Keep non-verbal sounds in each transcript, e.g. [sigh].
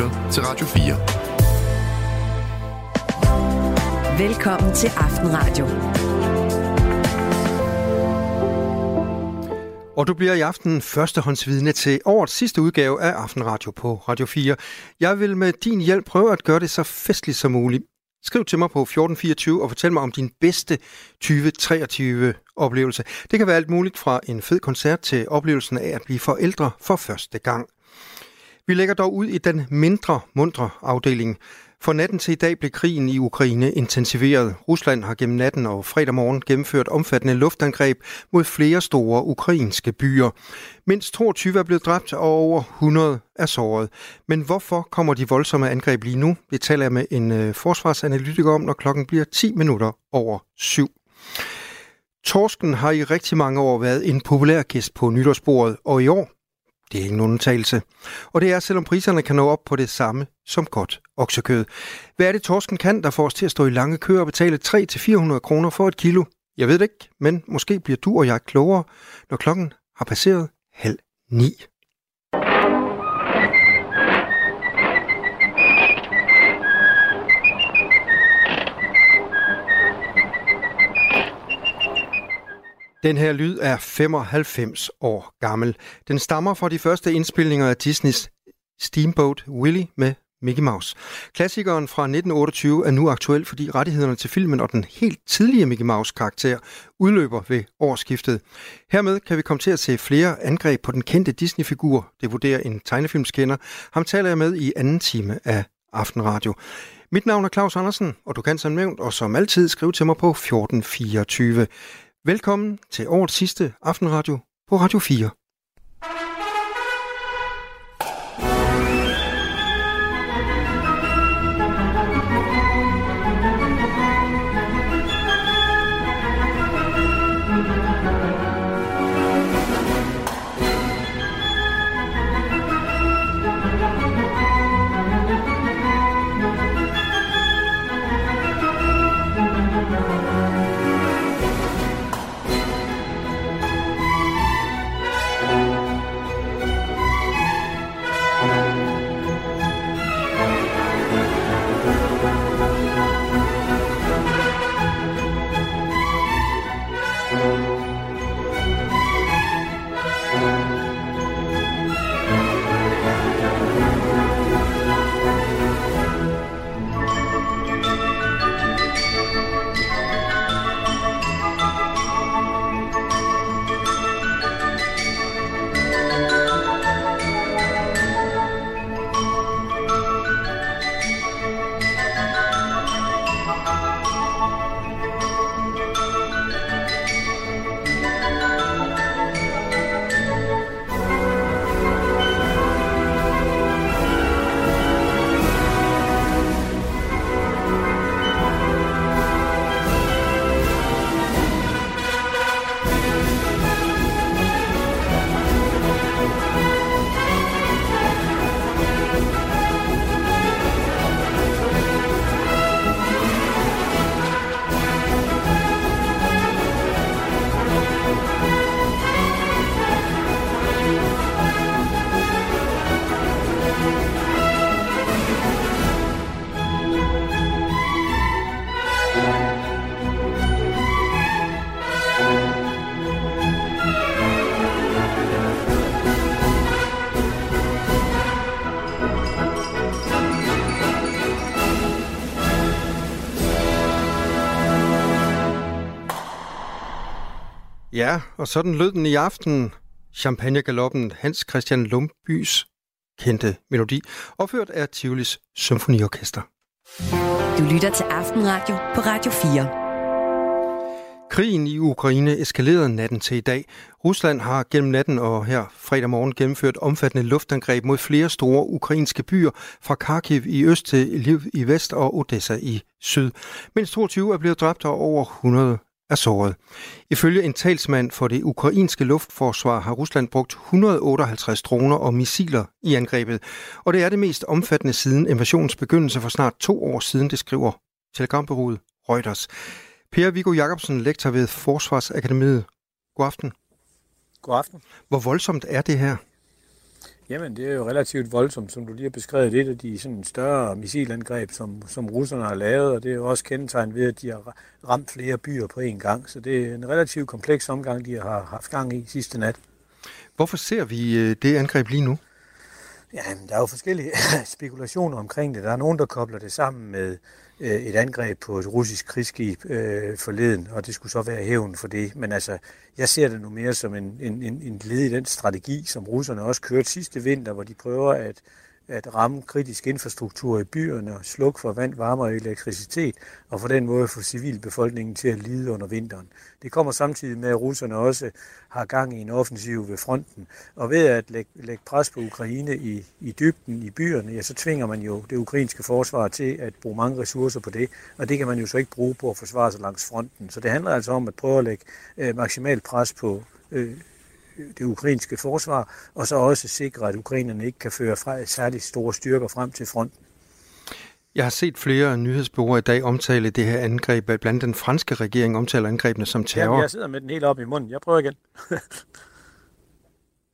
lytter til Radio 4. Velkommen til Aftenradio. Og du bliver i aften førstehåndsvidne til årets sidste udgave af Aftenradio på Radio 4. Jeg vil med din hjælp prøve at gøre det så festligt som muligt. Skriv til mig på 1424 og fortæl mig om din bedste 2023 oplevelse. Det kan være alt muligt fra en fed koncert til oplevelsen af at blive forældre for første gang. Vi lægger dog ud i den mindre mundre afdeling. For natten til i dag blev krigen i Ukraine intensiveret. Rusland har gennem natten og fredag morgen gennemført omfattende luftangreb mod flere store ukrainske byer. Mindst 22 er blevet dræbt, og over 100 er såret. Men hvorfor kommer de voldsomme angreb lige nu? Det taler jeg med en øh, forsvarsanalytiker om, når klokken bliver 10 minutter over syv. Torsken har i rigtig mange år været en populær gæst på nytårsbordet, og i år det er ingen undtagelse. Og det er, selvom priserne kan nå op på det samme som godt oksekød. Hvad er det, torsken kan, der får os til at stå i lange køer og betale 300-400 kroner for et kilo? Jeg ved det ikke, men måske bliver du og jeg klogere, når klokken har passeret halv ni. Den her lyd er 95 år gammel. Den stammer fra de første indspilninger af Disneys Steamboat Willie med Mickey Mouse. Klassikeren fra 1928 er nu aktuel, fordi rettighederne til filmen og den helt tidlige Mickey Mouse-karakter udløber ved årsskiftet. Hermed kan vi komme til at se flere angreb på den kendte Disney-figur, det vurderer en tegnefilmskender. Ham taler jeg med i anden time af Aftenradio. Mit navn er Claus Andersen, og du kan som nævnt og som altid skrive til mig på 1424. Velkommen til årets sidste Aftenradio på Radio 4. Ja, og sådan lød den i aften. Champagnegaloppen Hans Christian Lumbys kendte melodi, opført af Tivolis Symfoniorkester. Du lytter til Aftenradio på Radio 4. Krigen i Ukraine eskalerede natten til i dag. Rusland har gennem natten og her fredag morgen gennemført omfattende luftangreb mod flere store ukrainske byer, fra Kharkiv i øst til Lviv i vest og Odessa i syd. Mens 22 er blevet dræbt og over 100 er såret. Ifølge en talsmand for det ukrainske luftforsvar har Rusland brugt 158 droner og missiler i angrebet, og det er det mest omfattende siden invasionens begyndelse for snart to år siden, det skriver telegrambureauet Reuters. Per Viggo Jacobsen, lektor ved Forsvarsakademiet. God aften. God aften. Hvor voldsomt er det her? Jamen, det er jo relativt voldsomt, som du lige har beskrevet. Det er de sådan større missilangreb, som, som russerne har lavet, og det er jo også kendetegnet ved, at de har ramt flere byer på én gang. Så det er en relativt kompleks omgang, de har haft gang i sidste nat. Hvorfor ser vi øh, det angreb lige nu? Ja, der er jo forskellige [clears throat] spekulationer omkring det. Der er nogen, der kobler det sammen med øh, et angreb på et russisk krigsskib øh, forleden, og det skulle så være hævn for det. Men altså, jeg ser det nu mere som en, en, en led i den strategi, som russerne også kørte sidste vinter, hvor de prøver at at ramme kritisk infrastruktur i byerne og slukke for vand, varme og elektricitet, og for den måde få civilbefolkningen til at lide under vinteren. Det kommer samtidig med, at russerne også har gang i en offensiv ved fronten. Og ved at lægge, lægge pres på Ukraine i, i dybden i byerne, ja, så tvinger man jo det ukrainske forsvar til at bruge mange ressourcer på det, og det kan man jo så ikke bruge på at forsvare sig langs fronten. Så det handler altså om at prøve at lægge øh, maksimalt pres på øh, det ukrainske forsvar, og så også sikre, at ukrainerne ikke kan føre fra særligt store styrker frem til fronten. Jeg har set flere nyhedsbureauer i dag omtale det her angreb. Blandt den franske regering omtaler angrebene som terror. Jamen, jeg sidder med den helt op i munden. Jeg prøver igen.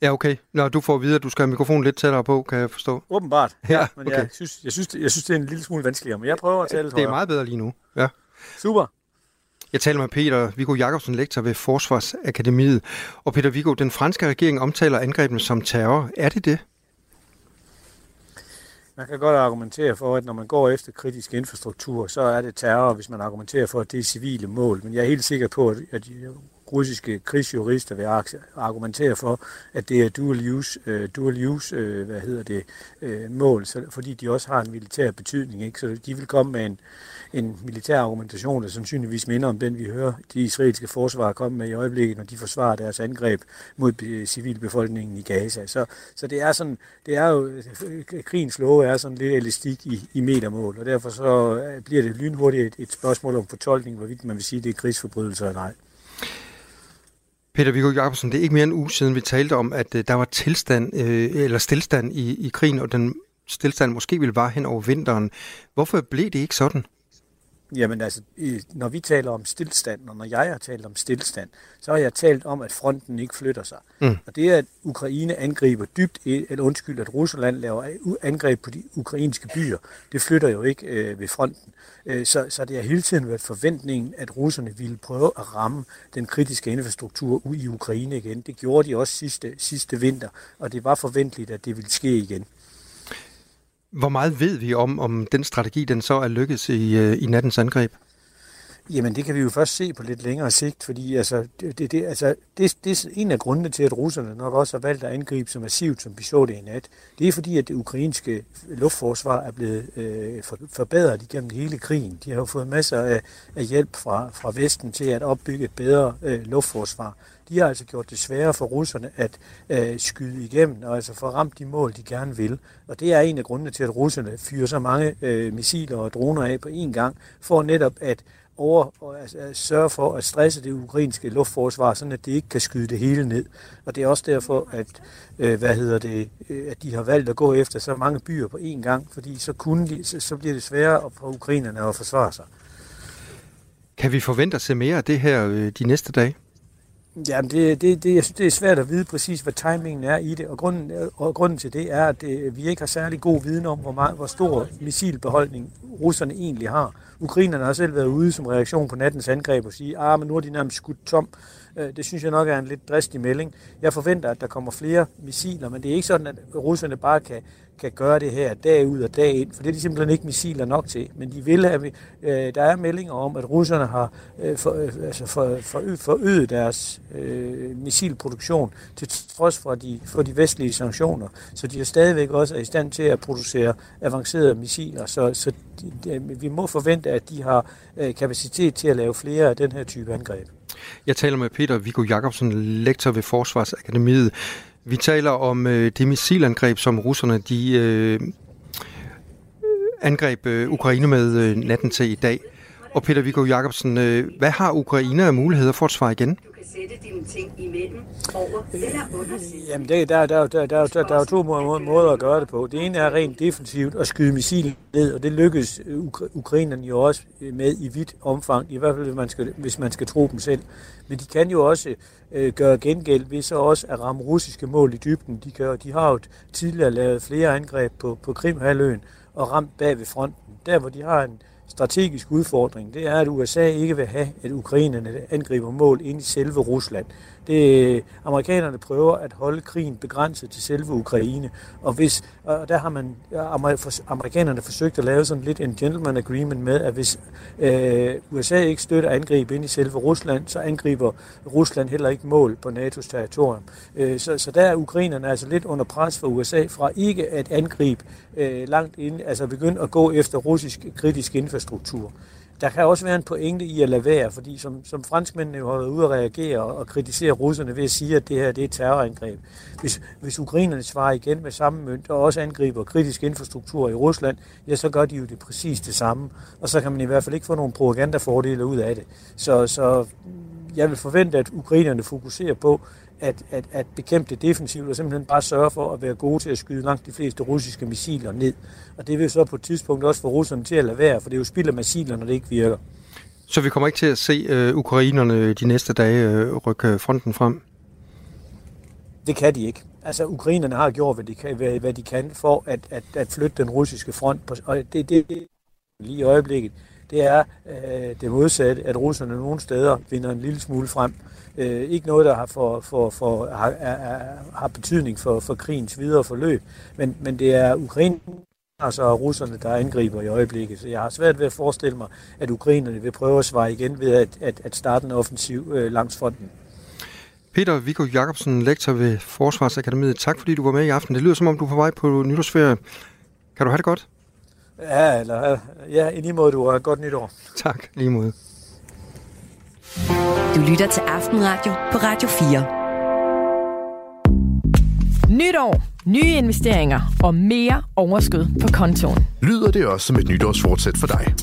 ja, okay. Nå, du får at vide, at du skal have mikrofonen lidt tættere på, kan jeg forstå. Åbenbart. Ja, ja men okay. jeg, synes, jeg, synes, jeg synes, det er en lille smule vanskeligere, men jeg prøver at tale Det er meget bedre lige nu. Ja. Super. Jeg taler med Peter Viggo Jacobsen, lektor ved Forsvarsakademiet. Og Peter Viggo, den franske regering omtaler angrebene som terror. Er det det? Man kan godt argumentere for, at når man går efter kritisk infrastruktur, så er det terror, hvis man argumenterer for, at det er civile mål. Men jeg er helt sikker på, at russiske krigsjurister vil argumentere for, at det er dual use, uh, dual use uh, hvad hedder det, uh, mål, så, fordi de også har en militær betydning. Ikke? Så de vil komme med en, en militær argumentation, der sandsynligvis minder om den, vi hører de israelske forsvar komme med i øjeblikket, når de forsvarer deres angreb mod civilbefolkningen i Gaza. Så, så det er sådan, det er jo, krigens love er sådan lidt elastik i, i metermål, og derfor så øh, bliver det lynhurtigt et, et spørgsmål om fortolkning, hvorvidt man vil sige, det er krigsforbrydelser eller ej. Peter Viggo Jacobsen, det er ikke mere end en uge siden, vi talte om, at øh, der var tilstand øh, eller stillstand i, i krigen, og den stillstand måske ville vare hen over vinteren. Hvorfor blev det ikke sådan? Jamen altså, når vi taler om stillstand, og når jeg har talt om stillstand, så har jeg talt om, at fronten ikke flytter sig. Mm. Og det er, at Ukraine angriber dybt, eller undskyld, at Rusland laver angreb på de ukrainske byer, det flytter jo ikke øh, ved fronten. Øh, så, så det har hele tiden været forventningen, at russerne ville prøve at ramme den kritiske infrastruktur ud i Ukraine igen. Det gjorde de også sidste, sidste vinter, og det var forventeligt, at det ville ske igen. Hvor meget ved vi om, om den strategi, den så er lykkedes i, øh, i nattens angreb? Jamen, det kan vi jo først se på lidt længere sigt, fordi altså, det, det, altså, det, det er en af grundene til, at russerne nok også har valgt at angribe så massivt, som vi så det i nat. Det er fordi, at det ukrainske luftforsvar er blevet øh, forbedret igennem hele krigen. De har jo fået masser af, af hjælp fra, fra Vesten til at opbygge et bedre øh, luftforsvar. De har altså gjort det sværere for russerne at øh, skyde igennem, og altså få ramt de mål, de gerne vil. Og det er en af grundene til, at russerne fyrer så mange øh, missiler og droner af på én gang, for netop at over og altså, sørge for at stresse det ukrainske luftforsvar, sådan at det ikke kan skyde det hele ned. Og det er også derfor, at, øh, hvad hedder det, øh, at de har valgt at gå efter så mange byer på én gang, fordi så, kunne de, så, så bliver det sværere for ukrainerne at forsvare sig. Kan vi forvente at se mere af det her øh, de næste dage? Jamen, det, det, det, jeg synes, det er svært at vide præcis, hvad timingen er i det, og grunden, og grunden til det er, at det, vi ikke har særlig god viden om, hvor, meget, hvor stor missilbeholdning russerne egentlig har. Ukrainerne har selv været ude som reaktion på nattens angreb og sige, ah, men nu er de nærmest skudt tom. Øh, det synes jeg nok er en lidt dristig melding. Jeg forventer, at der kommer flere missiler, men det er ikke sådan, at russerne bare kan kan gøre det her dag ud og dag ind, for det er de simpelthen ikke missiler nok til. Men de vil have, øh, der er meldinger om, at russerne har øh, for, øh, altså for, for, forøget deres øh, missilproduktion til trods for de, for de vestlige sanktioner. Så de er stadigvæk også er i stand til at producere avancerede missiler. Så, så de, de, vi må forvente, at de har øh, kapacitet til at lave flere af den her type angreb. Jeg taler med Peter Viggo Jacobsen, lektor ved Forsvarsakademiet. Vi taler om øh, det missilangreb, som russerne de øh, angreb øh, Ukraine med øh, natten til i dag. Og Peter Viggo Jacobsen, øh, hvad har Ukraine af muligheder for at svare igen? Du kan sætte dine ting imellem, over eller under Jamen, det, der, der, der, der, der, der er jo to må- måder at gøre det på. Det ene er rent defensivt at skyde missiler ned, og det lykkes øh, Ukra- ukrainerne jo også øh, med i vidt omfang, i hvert fald hvis man skal, hvis man skal tro dem selv. Men de kan jo også øh, gøre gengæld ved så også at ramme russiske mål i dybden. De, kan, de har jo tidligere lavet flere angreb på, på Krimhaløen og ramt bag ved fronten. Der, hvor de har en strategisk udfordring, det er, at USA ikke vil have, at ukrainerne angriber mål ind i selve Rusland. Det, amerikanerne prøver at holde krigen begrænset til selve Ukraine, og, hvis, og der har man, amerikanerne forsøgt at lave sådan lidt en gentleman agreement med, at hvis øh, USA ikke støtter angreb ind i selve Rusland, så angriber Rusland heller ikke mål på NATO's territorium. Øh, så, så der er ukrainerne altså lidt under pres fra USA fra ikke at angribe øh, langt ind, altså begynde at gå efter russisk kritisk infrastruktur. Der kan også være en pointe i at lade være, fordi som, som franskmændene jo har været ude at reagere og, og kritisere russerne ved at sige, at det her det er et terrorangreb. Hvis, hvis ukrainerne svarer igen med samme mønt og også angriber kritisk infrastruktur i Rusland, ja, så gør de jo det præcis det samme. Og så kan man i hvert fald ikke få nogle propagandafordele ud af det. Så, så jeg vil forvente, at ukrainerne fokuserer på at, at, at bekæmpe det defensivt og simpelthen bare sørge for at være gode til at skyde langt de fleste russiske missiler ned. Og det vil så på et tidspunkt også få russerne til at lade være, for det er jo spild af missiler, når det ikke virker. Så vi kommer ikke til at se øh, ukrainerne de næste dage øh, rykke fronten frem? Det kan de ikke. Altså, ukrainerne har gjort, hvad de kan, hvad, hvad de kan for at, at, at flytte den russiske front. På, og det, det, lige i øjeblikket, det er øh, det modsatte, at russerne nogle steder vinder en lille smule frem. Øh, ikke noget, der har, for, for, for, har, er, har betydning for, for krigens videre forløb, men, men det er Ukraine altså russerne, der angriber i øjeblikket. Så jeg har svært ved at forestille mig, at ukrainerne vil prøve at svare igen ved at, at, at starte en offensiv øh, langs fronten. Peter Viggo Jacobsen, lektor ved Forsvarsakademiet. Tak fordi du var med i aften. Det lyder som om du er på vej på nytårsferie. Kan du have det godt? Ja, eller, ja i lige måde, du har godt nytår. Tak, lige måde. Du lytter til Aftenradio på Radio 4. Nytår, nye investeringer og mere overskud på kontoen. Lyder det også som et nytårsfortsæt for dig?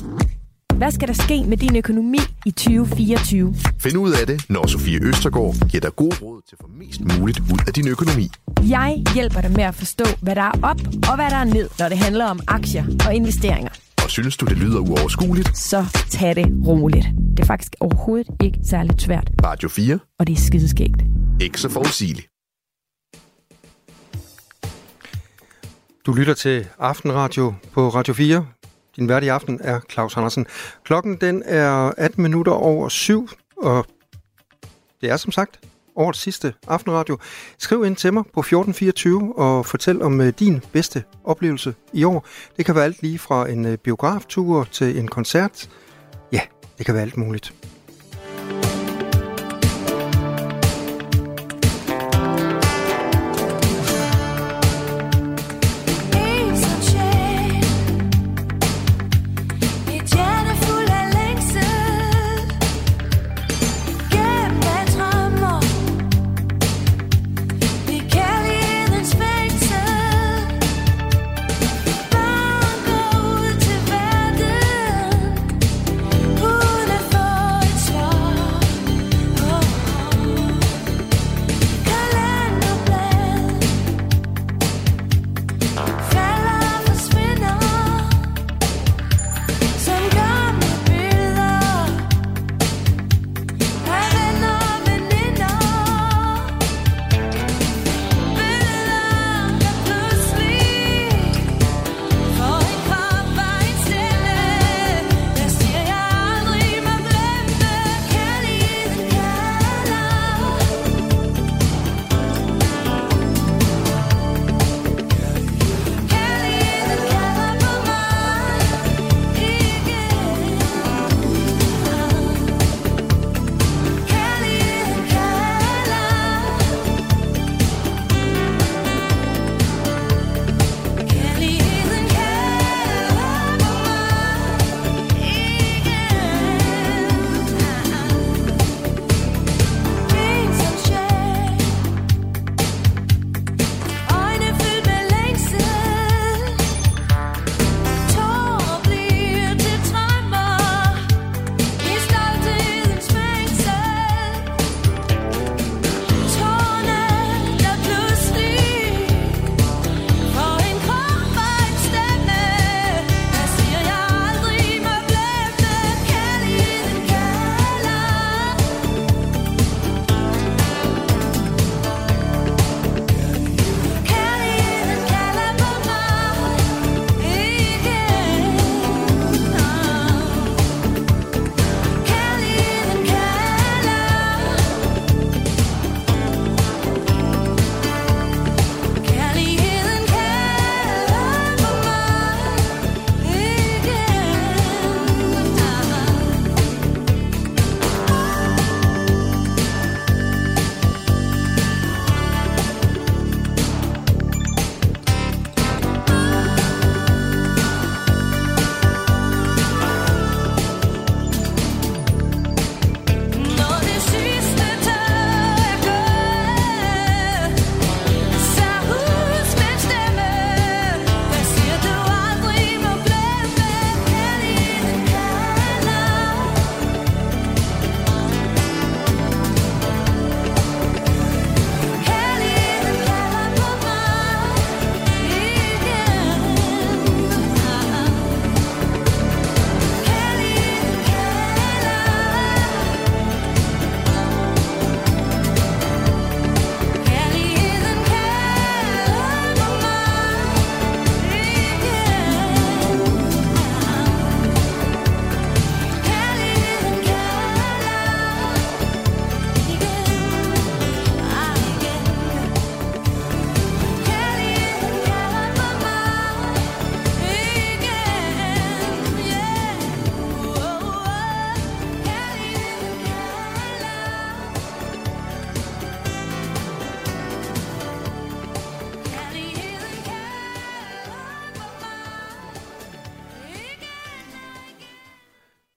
Hvad skal der ske med din økonomi i 2024? Find ud af det, når Sofie Østergaard giver dig gode råd til at få mest muligt ud af din økonomi. Jeg hjælper dig med at forstå, hvad der er op og hvad der er ned, når det handler om aktier og investeringer. Og synes du, det lyder uoverskueligt? Så tag det roligt. Det er faktisk overhovedet ikke særligt svært, Radio 4. og det er skideskægt. Ikke så forudsigeligt. Du lytter til Aftenradio på Radio 4. Din vært i aften er Claus Andersen. Klokken den er 18 minutter over syv, og det er som sagt årets sidste Aftenradio. Skriv ind til mig på 1424 og fortæl om øh, din bedste oplevelse i år. Det kan være alt lige fra en øh, biograftur til en koncert. Ja, det kan være alt muligt.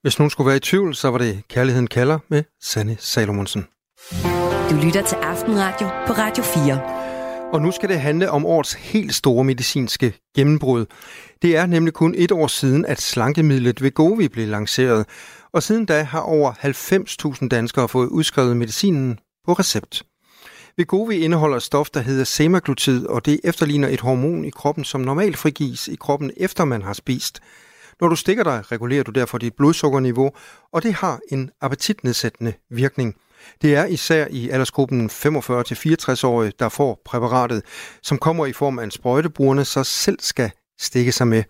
Hvis nogen skulle være i tvivl, så var det Kærligheden kalder med Sanne Salomonsen. Du lytter til Aftenradio på Radio 4. Og nu skal det handle om årets helt store medicinske gennembrud. Det er nemlig kun et år siden, at slankemidlet Vegovi blev lanceret. Og siden da har over 90.000 danskere fået udskrevet medicinen på recept. Vegovi indeholder et stof, der hedder semaglutid, og det efterligner et hormon i kroppen, som normalt frigives i kroppen, efter man har spist. Når du stikker dig, regulerer du derfor dit blodsukkerniveau, og det har en appetitnedsættende virkning. Det er især i aldersgruppen 45-64-årige, der får præparatet, som kommer i form af en sprøjtebrugerne, så selv skal stikke sig med.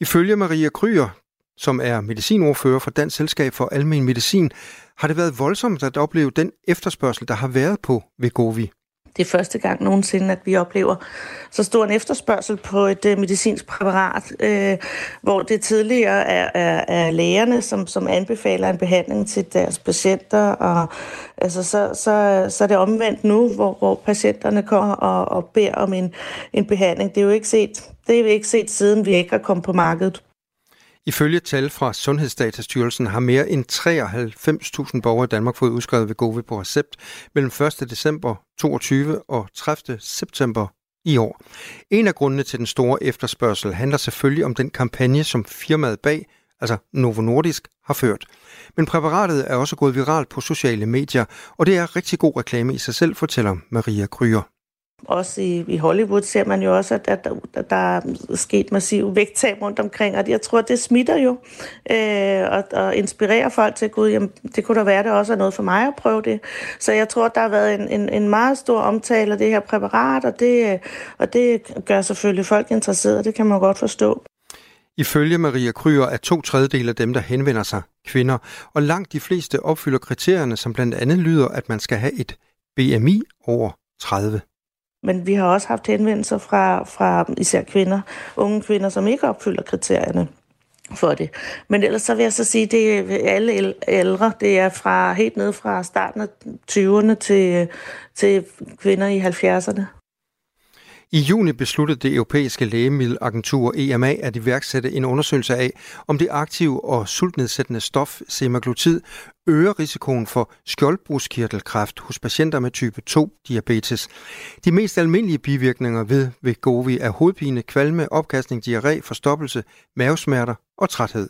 Ifølge Maria Kryer, som er medicinordfører for Dansk Selskab for Almen Medicin, har det været voldsomt at opleve den efterspørgsel, der har været på Vegovi. Det er første gang nogensinde, at vi oplever så stor en efterspørgsel på et øh, medicinsk præparat, øh, hvor det tidligere er, er, er lægerne, som, som anbefaler en behandling til deres patienter, og altså, så, så, så er det omvendt nu, hvor, hvor patienterne kommer og, og beder om en, en behandling. Det er jo ikke set, det er ikke set siden vi ikke har kommet på markedet. Ifølge tal fra Sundhedsdatastyrelsen har mere end 93.000 borgere i Danmark fået udskrevet Vegovi på recept mellem 1. december 22 og 30. september i år. En af grundene til den store efterspørgsel handler selvfølgelig om den kampagne, som firmaet bag, altså Novo Nordisk, har ført. Men præparatet er også gået viralt på sociale medier, og det er rigtig god reklame i sig selv, fortæller Maria Kryer. Også i, i Hollywood ser man jo også, at, at, at der er sket massiv vægttab rundt omkring, og jeg tror, det smitter jo øh, og, og inspirerer folk til, gud, jamen, det kunne da være, det også er noget for mig at prøve det. Så jeg tror, der har været en, en, en meget stor omtale af det her præparat, og det, og det gør selvfølgelig folk interesserede, det kan man godt forstå. Ifølge Maria Kryer er to tredjedel af dem, der henvender sig, kvinder, og langt de fleste opfylder kriterierne, som blandt andet lyder, at man skal have et BMI over 30. Men vi har også haft henvendelser fra, fra især kvinder, unge kvinder, som ikke opfylder kriterierne for det. Men ellers så vil jeg så sige, det er alle ældre. Det er fra helt ned fra starten af 20'erne til, til kvinder i 70'erne. I juni besluttede det europæiske lægemiddelagentur EMA at iværksætte en undersøgelse af, om det aktive og sultnedsættende stof semaglutid øger risikoen for skjoldbruskkirtelkræft hos patienter med type 2 diabetes. De mest almindelige bivirkninger ved Vegovi er hovedpine, kvalme, opkastning, diarré, forstoppelse, mavesmerter og træthed.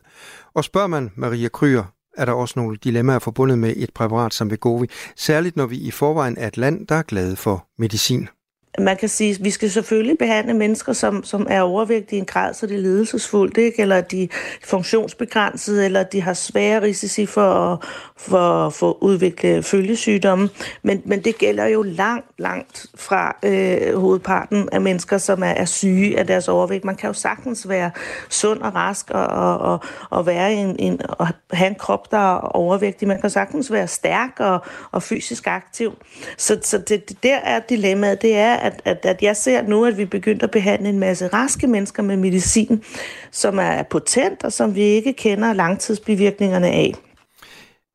Og spørger man Maria Kryer, er der også nogle dilemmaer forbundet med et præparat som Vegovi, særligt når vi i forvejen er et land, der er glade for medicin man kan sige, at vi skal selvfølgelig behandle mennesker, som, som er overvægtige i en grad, så det er ledelsesfuldt, ikke? eller de er funktionsbegrænsede, eller de har svære risici for at, for at udvikle følgesygdomme. Men, men det gælder jo langt, langt fra øh, hovedparten af mennesker, som er, er syge af deres overvægt. Man kan jo sagtens være sund og rask og, og, og, og være en, en, og have en krop, der er overvægtig. Man kan sagtens være stærk og, og fysisk aktiv. Så, så det, det der er dilemmaet, det er, at, at, at jeg ser nu, at vi begynder at behandle en masse raske mennesker med medicin, som er potent og som vi ikke kender langtidsbivirkningerne af.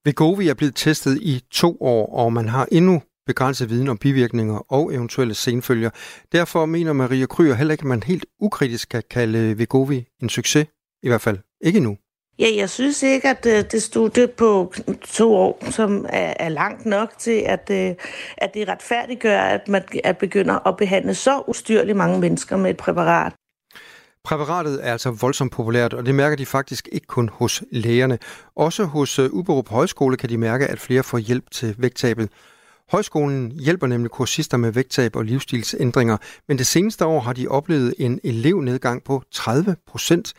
Vegovi er blevet testet i to år, og man har endnu begrænset viden om bivirkninger og eventuelle senfølger. Derfor mener Maria Kryer heller ikke, at man helt ukritisk kan kalde Vegovi en succes. I hvert fald ikke nu. Ja, jeg synes ikke, at øh, det studie på to år, som er, er langt nok til, at, øh, at det retfærdiggør, at man at begynder at behandle så ustyrligt mange mennesker med et præparat. Præparatet er altså voldsomt populært, og det mærker de faktisk ikke kun hos lægerne. Også hos øh, Uberup Højskole kan de mærke, at flere får hjælp til vægttabet. Højskolen hjælper nemlig kursister med vægttab og livsstilsændringer, men det seneste år har de oplevet en elevnedgang på 30 procent.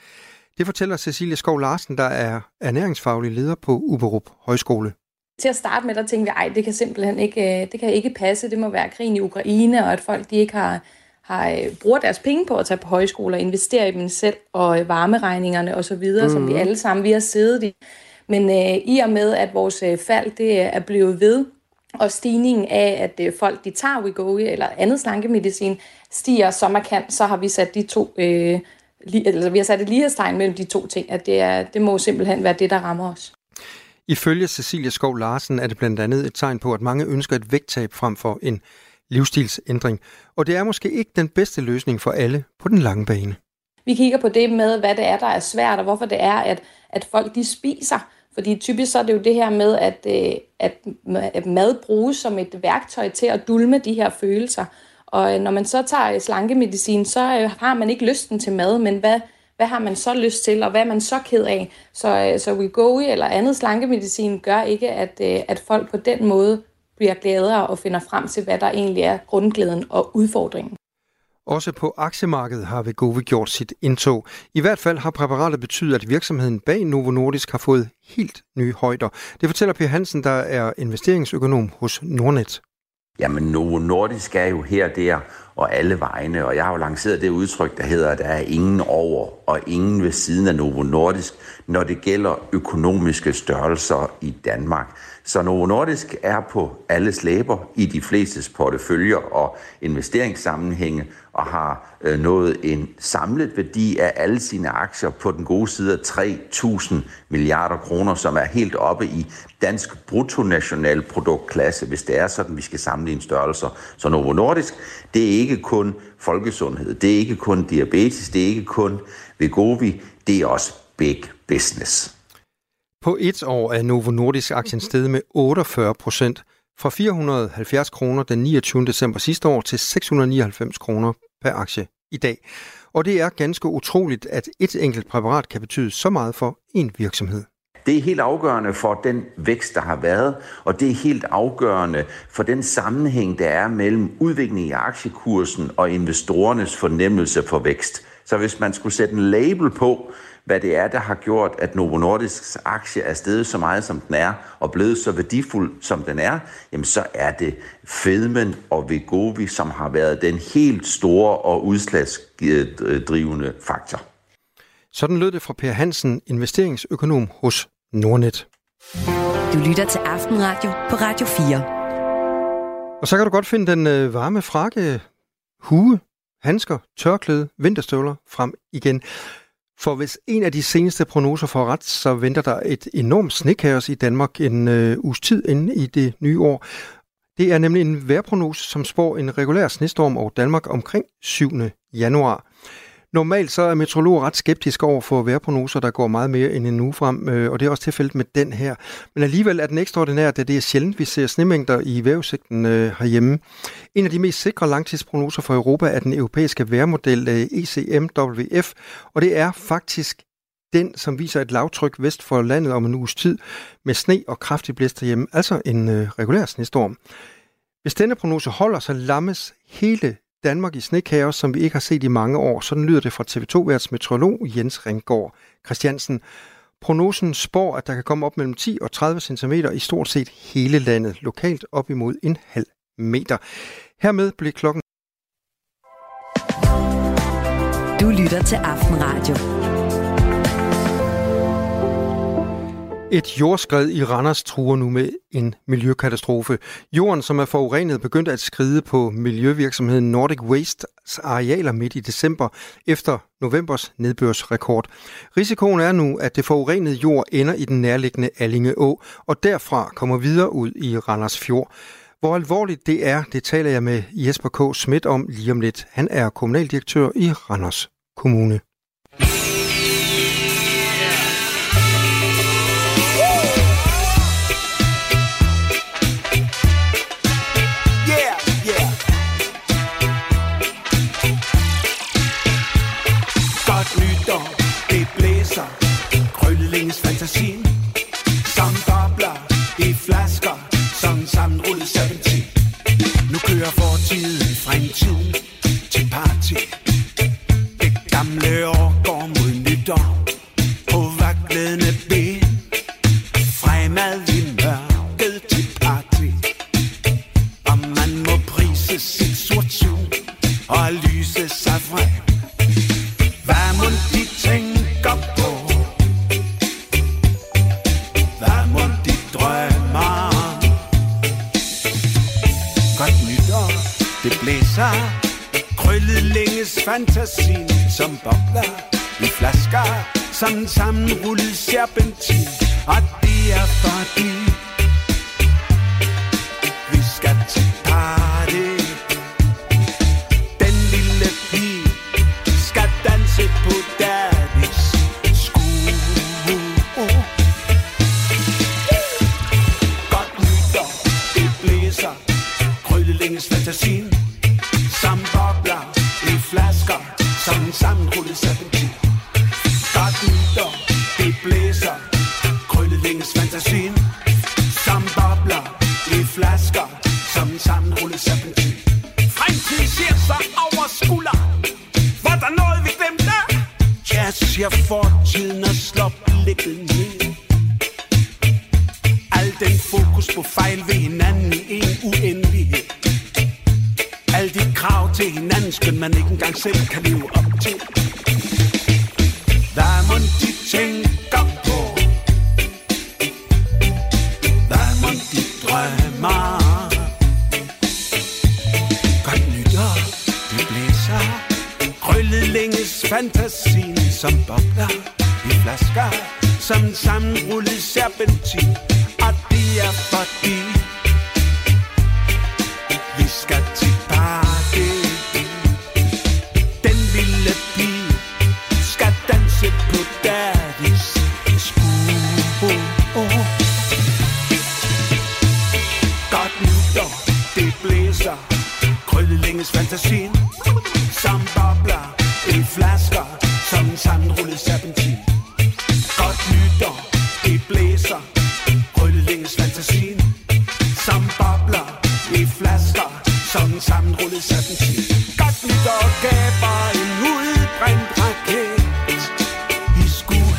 Det fortæller Cecilie Skov Larsen, der er ernæringsfaglig leder på Uberup Højskole. Til at starte med, der tænkte vi, at det kan simpelthen ikke, øh, det kan ikke passe. Det må være krigen i Ukraine, og at folk de ikke har, har øh, bruger deres penge på at tage på højskole og investere i dem selv, og øh, varmeregningerne osv., mm. som vi mhm. alle sammen vi har siddet i. Men øh, i og med, at vores fald det er blevet ved, og stigningen af, at øh, folk de tager Wegovy eller andet slankemedicin, stiger så markant, så har vi sat de to øh, altså, vi har sat et lighedstegn mellem de to ting, at det, er, det må simpelthen være det, der rammer os. Ifølge Cecilia Skov Larsen er det blandt andet et tegn på, at mange ønsker et vægttab frem for en livsstilsændring. Og det er måske ikke den bedste løsning for alle på den lange bane. Vi kigger på det med, hvad det er, der er svært, og hvorfor det er, at, at folk de spiser Fordi typisk så er det jo det her med, at, øh, at mad bruges som et værktøj til at dulme de her følelser. Og øh, når man så tager øh, slankemedicin, så øh, har man ikke lysten til mad, men hvad, hvad har man så lyst til, og hvad er man så ked af? Så, så Wegovy eller andet slankemedicin gør ikke, at, at folk på den måde bliver gladere og finder frem til, hvad der egentlig er grundglæden og udfordringen. Også på aktiemarkedet har Vegovi gjort sit indtog. I hvert fald har præparatet betydet, at virksomheden bag Novo Nordisk har fået helt nye højder. Det fortæller Per Hansen, der er investeringsøkonom hos Nordnet. Jamen Novo Nordisk er jo her der og alle vegne, og jeg har jo lanceret det udtryk, der hedder, at der er ingen over og ingen ved siden af Novo Nordisk, når det gælder økonomiske størrelser i Danmark. Så Novo Nordisk er på alles læber i de flestes porteføljer og investeringssammenhænge og har øh, nået en samlet værdi af alle sine aktier på den gode side af 3.000 milliarder kroner, som er helt oppe i dansk bruttonationalproduktklasse, hvis det er sådan, vi skal sammenligne størrelser. Så Novo Nordisk, det er ikke kun folkesundhed, det er ikke kun diabetes, det er ikke kun Vegovi, det er også big business. På et år er Novo Nordisk aktien steget med 48 procent, fra 470 kroner den 29. december sidste år til 699 kroner per aktie i dag. Og det er ganske utroligt, at et enkelt præparat kan betyde så meget for en virksomhed. Det er helt afgørende for den vækst, der har været, og det er helt afgørende for den sammenhæng, der er mellem udviklingen i aktiekursen og investorernes fornemmelse for vækst. Så hvis man skulle sætte en label på, hvad det er, der har gjort, at Novo Nordisks aktie er steget så meget, som den er, og blevet så værdifuld, som den er, jamen så er det fedmen og Vegovi, som har været den helt store og udslagsdrivende faktor. Sådan lød det fra Per Hansen, investeringsøkonom hos Nordnet. Du lytter til Aftenradio på Radio 4. Og så kan du godt finde den øh, varme frakke, hue, handsker, tørklæde, vinterstøvler frem igen. For hvis en af de seneste prognoser får ret, så venter der et enormt snekaos i Danmark en øh, uges tid inde i det nye år. Det er nemlig en vejrprognose, som spår en regulær snestorm over Danmark omkring 7. januar. Normalt så er meteorologer ret skeptiske over for vejrprognoser, der går meget mere end en uge frem, øh, og det er også tilfældet med den her. Men alligevel er den ekstraordinær, da det er sjældent, vi ser snemængder i vejrudsigten øh, herhjemme. En af de mest sikre langtidsprognoser for Europa er den europæiske vejrmodel øh, ECMWF, og det er faktisk den, som viser et lavtryk vest for landet om en uges tid, med sne og kraftig blæst hjemme, altså en øh, regulær snestorm. Hvis denne prognose holder, så lammes hele Danmark i snekaos, som vi ikke har set i mange år. Sådan lyder det fra TV2-værts meteorolog Jens Ringgaard Christiansen. Prognosen spår, at der kan komme op mellem 10 og 30 cm i stort set hele landet, lokalt op imod en halv meter. Hermed bliver klokken. Du lytter til Aftenradio. Et jordskred i Randers truer nu med en miljøkatastrofe. Jorden, som er forurenet, begyndte at skride på miljøvirksomheden Nordic Wastes arealer midt i december efter novembers nedbørsrekord. Risikoen er nu, at det forurenede jord ender i den nærliggende Allinge Å, og derfra kommer videre ud i Randers Fjord. Hvor alvorligt det er, det taler jeg med Jesper K. Schmidt om lige om lidt. Han er kommunaldirektør i Randers Kommune. Fantasien Som bobler i flasker Som sammenrullet serpentin. Nu kører fortiden fra en tid til party Det gamle år går mod nytår. På vaklende ben Fremad i mørket til party Og man må prise sit sort Og fantasien Som bobler i flasker Som sammenrullet serpentin Og det er fordi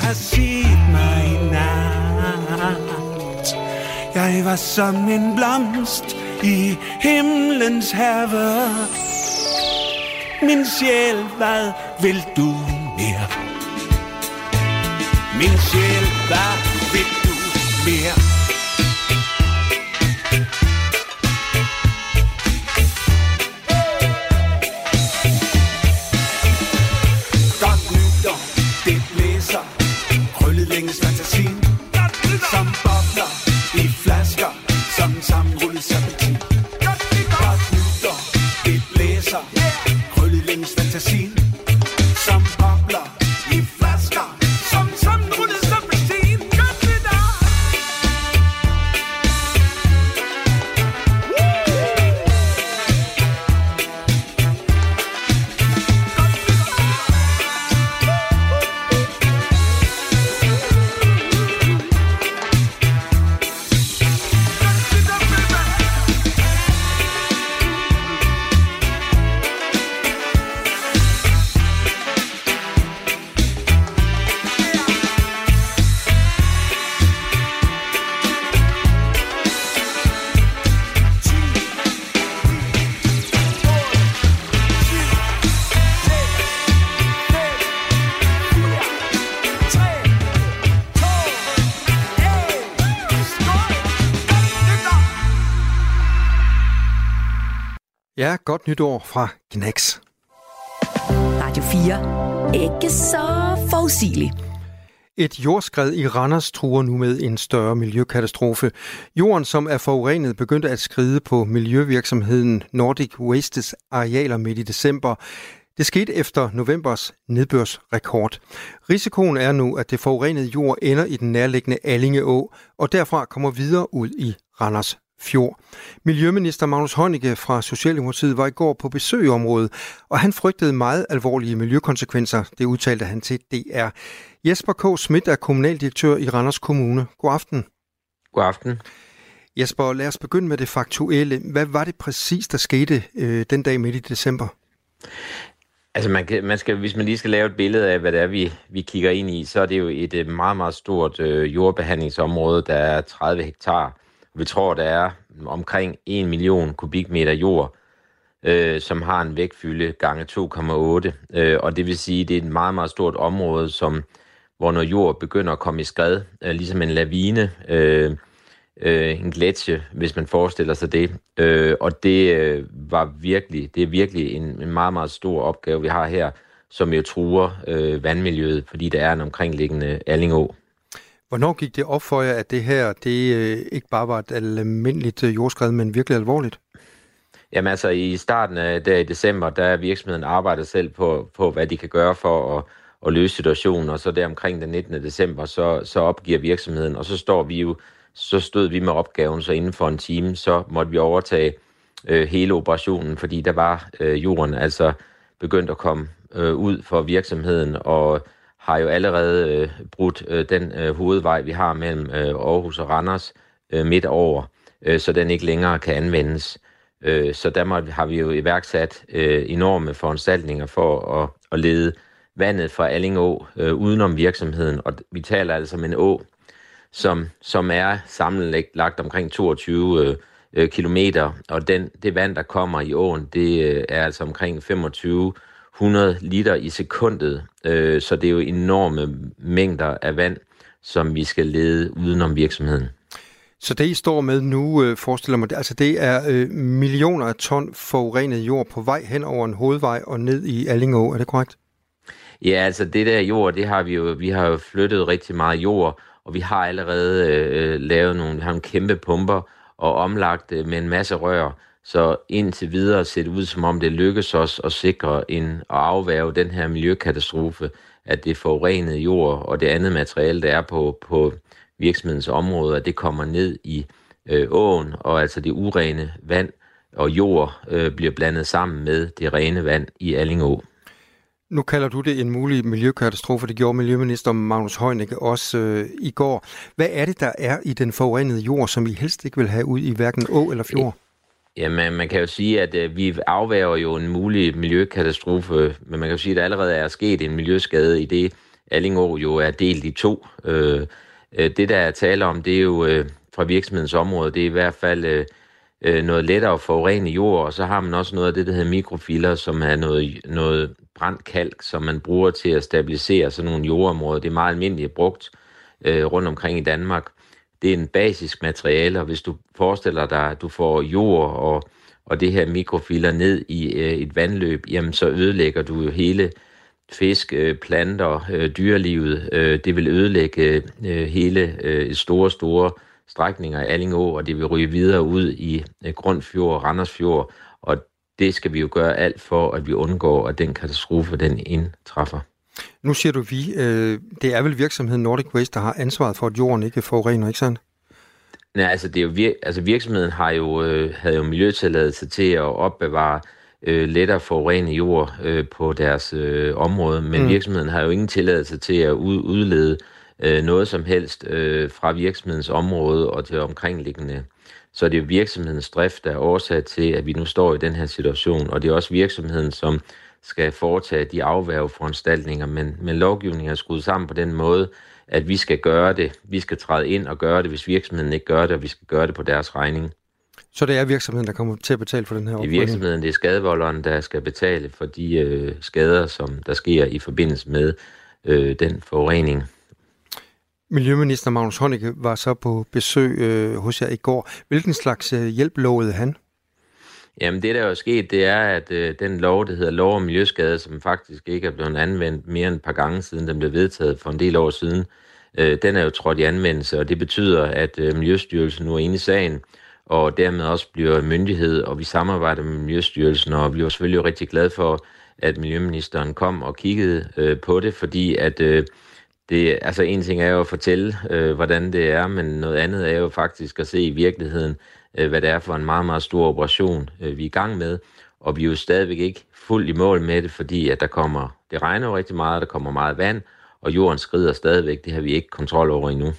har set mig i nat Jeg var som en blomst i himlens have Min sjæl, hvad vil du mere? Min sjæl, hvad vil du mere? Ja, godt nytår fra Knacks. Radio 4. Ikke så forudsigeligt. Et jordskred i Randers truer nu med en større miljøkatastrofe. Jorden, som er forurenet, begyndte at skride på miljøvirksomheden Nordic Wastes arealer midt i december. Det skete efter novembers nedbørsrekord. Risikoen er nu, at det forurenede jord ender i den nærliggende Allingeå, og derfra kommer videre ud i Randers Fjord. Miljøminister Magnus Heunicke fra Socialdemokratiet var i går på besøg i området, og han frygtede meget alvorlige miljøkonsekvenser. Det udtalte han til DR. Jesper K. Schmidt er kommunaldirektør i Randers Kommune. God aften. God aften. Jesper, lad os begynde med det faktuelle. Hvad var det præcis, der skete øh, den dag midt i december? Altså man, kan, man skal, hvis man lige skal lave et billede af, hvad det er, vi, vi kigger ind i, så er det jo et øh, meget, meget stort øh, jordbehandlingsområde, der er 30 hektar. Vi tror, der er omkring 1 million kubikmeter jord, øh, som har en vægtfylde gange 2,8. Øh, og det vil sige, det er et meget, meget stort område, som, hvor når jord begynder at komme i skred, øh, ligesom en lavine, øh, øh, en gletsje, hvis man forestiller sig det. Øh, og det øh, var virkelig, det er virkelig en, en meget, meget stor opgave, vi har her, som jo truer øh, vandmiljøet, fordi der er en omkringliggende Allingå. Hvornår gik det op for jer, at det her det øh, ikke bare var et almindeligt øh, jordskred, men virkelig alvorligt? Jamen altså, i starten af der i december, der er virksomheden arbejder selv på, på, hvad de kan gøre for at, at løse situationen, og så der omkring den 19. december, så, så opgiver virksomheden, og så står vi jo, så stod vi med opgaven, så inden for en time, så måtte vi overtage øh, hele operationen, fordi der var øh, jorden altså begyndt at komme øh, ud for virksomheden, og har jo allerede øh, brudt øh, den øh, hovedvej, vi har mellem øh, Aarhus og Randers øh, midt over, øh, så den ikke længere kan anvendes. Øh, så der har vi jo iværksat øh, enorme foranstaltninger for at, at lede vandet fra Allingå øh, udenom virksomheden. Og vi taler altså om en å, som, som er sammenlagt lagt omkring 22 øh, øh, kilometer, og den, det vand, der kommer i åen, det øh, er altså omkring 25 2500 liter i sekundet, øh, så det er jo enorme mængder af vand, som vi skal lede udenom virksomheden. Så det, I står med nu, øh, forestiller mig, altså det er øh, millioner af ton forurenet jord på vej hen over en hovedvej og ned i Allingå, er det korrekt? Ja, altså det der jord, det har vi jo, vi har jo flyttet rigtig meget jord, og vi har allerede øh, lavet nogle, vi har nogle kæmpe pumper og omlagt øh, med en masse rør, så indtil videre ser det ud som om det lykkes os at sikre en at afværge den her miljøkatastrofe, at det forurenede jord og det andet materiale, der er på, på virksomhedens område, at det kommer ned i øh, åen, og altså det urene vand og jord øh, bliver blandet sammen med det rene vand i Allingå. Nu kalder du det en mulig miljøkatastrofe. Det gjorde Miljøminister Magnus Heunicke også øh, i går. Hvad er det, der er i den forurenede jord, som I helst ikke vil have ud i hverken å eller fjord? Jamen, man kan jo sige, at øh, vi afværger jo en mulig miljøkatastrofe, men man kan jo sige, at der allerede er sket en miljøskade i det, Allingå jo er delt i to. Øh, øh, det, der er tale om, det er jo øh, fra virksomhedens område, det er i hvert fald øh, øh, noget lettere forurenet jord, og så har man også noget af det, der hedder mikrofiler, som er noget, noget brændt kalk, som man bruger til at stabilisere sådan nogle jordområder. Det er meget almindeligt brugt øh, rundt omkring i Danmark. Det er en basisk materiale, og hvis du forestiller dig, at du får jord og, og det her mikrofiler ned i øh, et vandløb, jamen så ødelægger du jo hele fisk, øh, planter, øh, dyrelivet. Øh, det vil ødelægge øh, hele øh, store, store strækninger af Allingå, og det vil ryge videre ud i øh, Grundfjord, Randersfjord, og det skal vi jo gøre alt for, at vi undgår, at den katastrofe, den indtræffer. Nu siger du vi. Øh, det er vel virksomheden Nordic Waste, der har ansvaret for, at jorden ikke forurener, ikke sandt? Nej, altså, det er jo vir- altså virksomheden har jo, øh, havde jo miljøtilladelse til at opbevare øh, lettere forurenet jord øh, på deres øh, område, men mm. virksomheden har jo ingen tilladelse til at ud- udlede øh, noget som helst øh, fra virksomhedens område og til omkringliggende. Så det er virksomhedens drift, der er årsag til, at vi nu står i den her situation, og det er også virksomheden, som skal foretage de afværgeforanstaltninger, men, men lovgivningen er skruet sammen på den måde, at vi skal gøre det. Vi skal træde ind og gøre det, hvis virksomheden ikke gør det, og vi skal gøre det på deres regning. Så det er virksomheden, der kommer til at betale for den her Det er virksomheden, det er skadevolderen, der skal betale for de øh, skader, som der sker i forbindelse med øh, den forurening. Miljøminister Magnus Heunicke var så på besøg øh, hos jer i går. Hvilken slags øh, hjælp lovede han? Jamen det, der er jo sket, det er, at øh, den lov, der hedder lov om miljøskade, som faktisk ikke er blevet anvendt mere end et par gange siden den blev vedtaget for en del år siden, øh, den er jo trådt i anvendelse, og det betyder, at øh, Miljøstyrelsen nu er inde i sagen, og dermed også bliver myndighed, og vi samarbejder med Miljøstyrelsen, og vi var selvfølgelig rigtig glade for, at Miljøministeren kom og kiggede øh, på det, fordi at øh, det, altså en ting er jo at fortælle, øh, hvordan det er, men noget andet er jo faktisk at se i virkeligheden, øh, hvad det er for en meget, meget stor operation, øh, vi er i gang med. Og vi er jo stadigvæk ikke fuldt i mål med det, fordi at der kommer, det regner jo rigtig meget, der kommer meget vand, og jorden skrider stadigvæk. Det har vi ikke kontrol over endnu.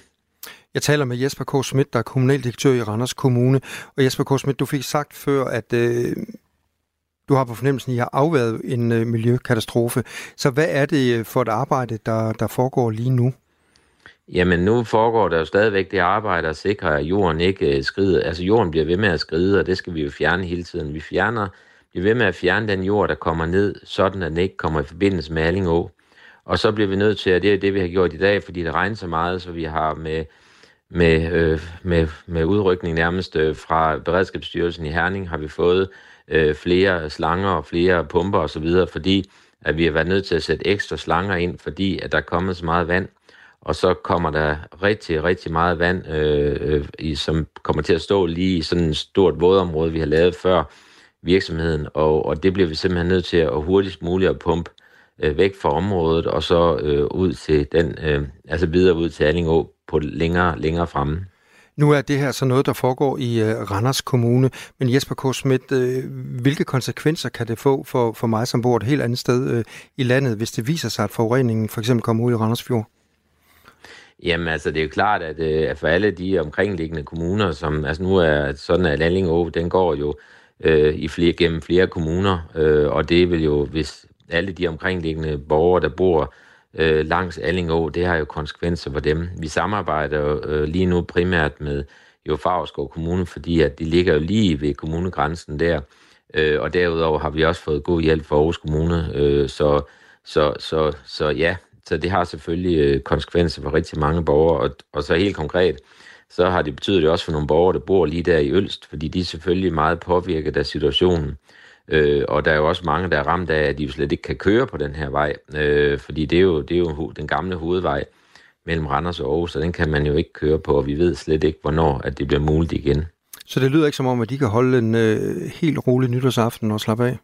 Jeg taler med Jesper K. Schmidt, der er kommunaldirektør i Randers Kommune. Og Jesper K. Schmidt, du fik sagt før, at øh, du har på fornemmelsen, at I har afværet en øh, miljøkatastrofe. Så hvad er det øh, for et arbejde, der, der foregår lige nu? Jamen nu foregår der jo stadigvæk det arbejde at sikre, at jorden ikke øh, skrider. Altså jorden bliver ved med at skride, og det skal vi jo fjerne hele tiden. Vi fjerner, bliver ved med at fjerne den jord, der kommer ned, sådan at den ikke kommer i forbindelse med Allingå. Og så bliver vi nødt til, at det er det, vi har gjort i dag, fordi det regner så meget, så vi har med, med, øh, med, med udrykning nærmest øh, fra Beredskabsstyrelsen i Herning, har vi fået øh, flere slanger og flere pumper osv., fordi at vi har været nødt til at sætte ekstra slanger ind, fordi at der er kommet så meget vand og så kommer der rigtig, rigtig meget vand, øh, øh, i, som kommer til at stå lige i sådan et stort vådområde, vi har lavet før virksomheden, og, og det bliver vi simpelthen nødt til at hurtigst muligt at pumpe øh, væk fra området, og så øh, ud til den, øh, altså videre ud til Allingå på længere, længere fremme. Nu er det her så noget, der foregår i øh, Randers Kommune, men Jesper K. Schmidt, øh, hvilke konsekvenser kan det få for, for mig, som bor et helt andet sted øh, i landet, hvis det viser sig, at forureningen for eksempel kommer ud i Randers Fjord? Jamen altså, det er jo klart, at, øh, at for alle de omkringliggende kommuner, som altså nu er sådan, at Allingå, den går jo øh, i flere, gennem flere kommuner, øh, og det vil jo, hvis alle de omkringliggende borgere, der bor øh, langs Allingå, det har jo konsekvenser for dem. Vi samarbejder jo øh, lige nu primært med jo Favrskov Kommune, fordi at de ligger jo lige ved kommunegrænsen der, øh, og derudover har vi også fået god hjælp fra Aarhus Kommune, øh, så, så, så, så ja, så det har selvfølgelig øh, konsekvenser for rigtig mange borgere, og, og så helt konkret, så har det betydet det også for nogle borgere, der bor lige der i Ølst, fordi de er selvfølgelig meget påvirket af situationen. Øh, og der er jo også mange, der er ramt af, at de slet ikke kan køre på den her vej, øh, fordi det er, jo, det er jo den gamle hovedvej mellem Randers og Aarhus, og den kan man jo ikke køre på, og vi ved slet ikke, hvornår at det bliver muligt igen. Så det lyder ikke som om, at de kan holde en øh, helt rolig nytårsaften og slappe af?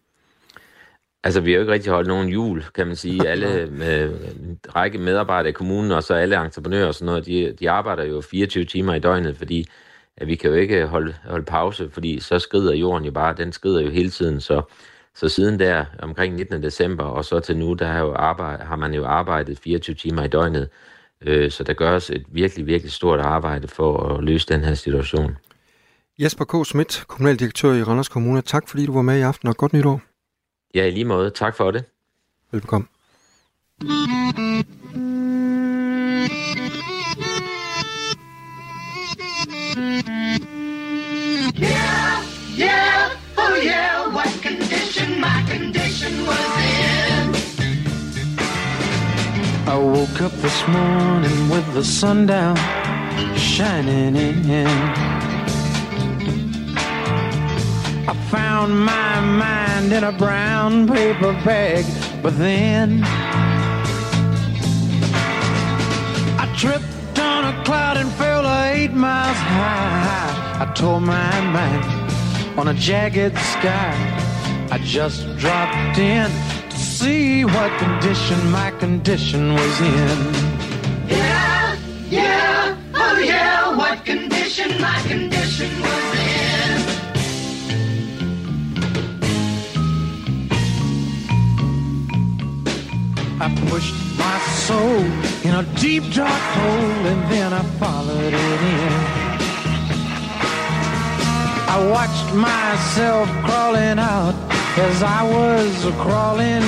Altså, vi har jo ikke rigtig holdt nogen jul, kan man sige. Alle med en række medarbejdere i kommunen, og så alle entreprenører og sådan noget, de, de arbejder jo 24 timer i døgnet, fordi at vi kan jo ikke holde, holde pause, fordi så skrider jorden jo bare, den skrider jo hele tiden, så, så siden der, omkring 19. december, og så til nu, der har, jo arbejde, har man jo arbejdet 24 timer i døgnet, øh, så der gøres et virkelig, virkelig stort arbejde for at løse den her situation. Jesper K. Schmidt, kommunaldirektør i Randers Kommune. Tak fordi du var med i aften, og godt nytår. Ja, i lige måde. Tak for det. Velbekomme. Yeah, yeah, oh yeah, what condition my condition was in. I woke up this morning with the sun down shining in. I found my mind in a brown paper bag, but then I tripped on a cloud and fell eight miles high. I tore my mind on a jagged sky. I just dropped in to see what condition my condition was in. Yeah, yeah, oh yeah, what condition my condition was I pushed my soul in a deep dark hole and then I followed it in. I watched myself crawling out as I was crawling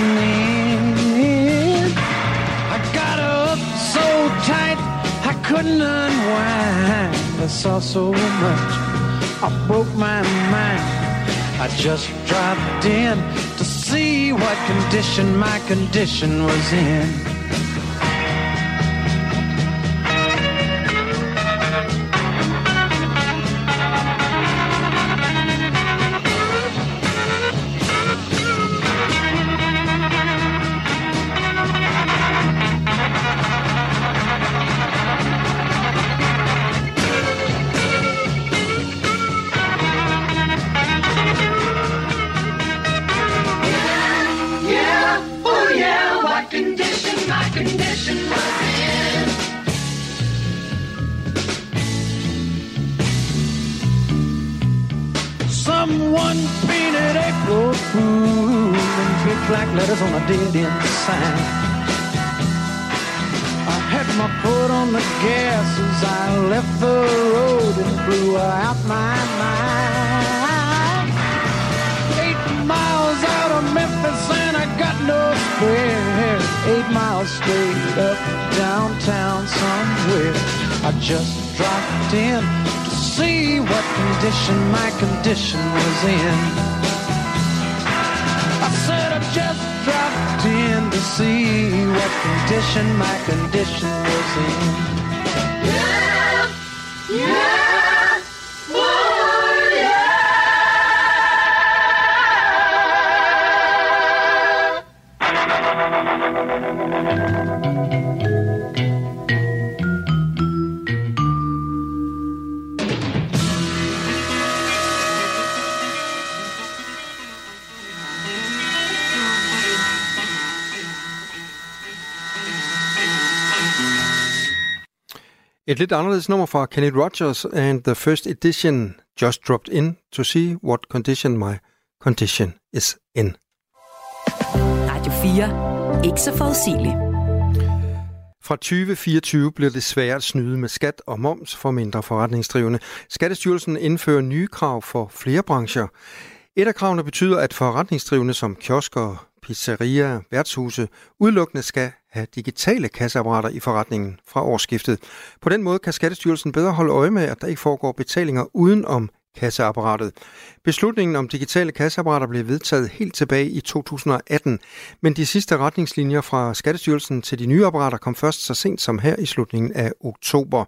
in. I got up so tight I couldn't unwind. I saw so much, I broke my mind. I just dropped in see what condition my condition was in. Someone painted April Fool in big black letters on a dead end sign. I had my foot on the gas as I left the road and blew out my mind. Eight miles out of Memphis and I got no spare. Eight miles straight up downtown somewhere. I just dropped in to see what condition my condition was in. I said I just dropped in to see what condition my condition was in. Et lidt anderledes nummer fra Kenny Rogers and the first edition just dropped in to see what condition my condition is in. Radio 4. Ikke så forudsigeligt. Fra 2024 bliver det sværere at snyde med skat og moms for mindre forretningsdrivende. Skattestyrelsen indfører nye krav for flere brancher. Et af kravene betyder, at forretningsdrivende som kiosker, pizzerier, værtshuse udelukkende skal have digitale kasseapparater i forretningen fra årsskiftet. På den måde kan Skattestyrelsen bedre holde øje med, at der ikke foregår betalinger uden om kasseapparatet. Beslutningen om digitale kasseapparater blev vedtaget helt tilbage i 2018, men de sidste retningslinjer fra Skattestyrelsen til de nye apparater kom først så sent som her i slutningen af oktober.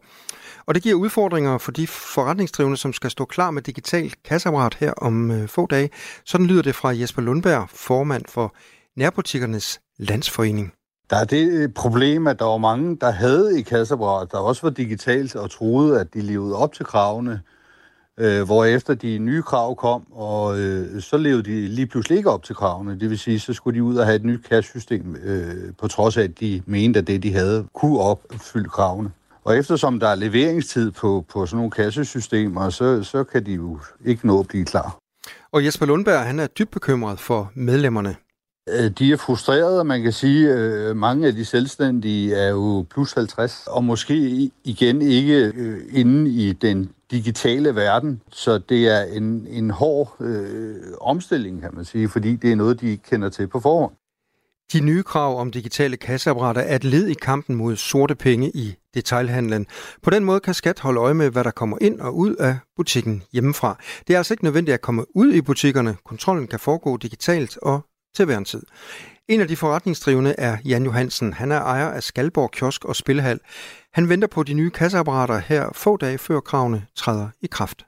Og det giver udfordringer for de forretningsdrivende, som skal stå klar med digital kasseapparat her om øh, få dage. Sådan lyder det fra Jesper Lundberg, formand for Nærbutikkernes Landsforening. Der er det øh, problem, at der var mange, der havde i kasseapparat, der også var digitalt og troede, at de levede op til kravene øh, hvor efter de nye krav kom, og øh, så levede de lige pludselig ikke op til kravene. Det vil sige, så skulle de ud og have et nyt kassesystem, øh, på trods af, at de mente, at det, de havde, kunne opfylde kravene. Og eftersom der er leveringstid på, på sådan nogle kassesystemer, så, så kan de jo ikke nå at blive klar. Og Jesper Lundberg, han er dybt bekymret for medlemmerne. Øh, de er frustrerede, man kan sige, at øh, mange af de selvstændige er jo plus 50, og måske igen ikke øh, inde i den digitale verden. Så det er en, en hård øh, omstilling, kan man sige, fordi det er noget, de ikke kender til på forhånd. De nye krav om digitale kasseapparater er et led i kampen mod sorte penge i detailhandlen. På den måde kan skat holde øje med, hvad der kommer ind og ud af butikken hjemmefra. Det er altså ikke nødvendigt at komme ud i butikkerne. Kontrollen kan foregå digitalt og til hver en tid. En af de forretningsdrivende er Jan Johansen. Han er ejer af Skalborg Kiosk og Spillehal. Han venter på de nye kasseapparater her få dage før kravene træder i kraft.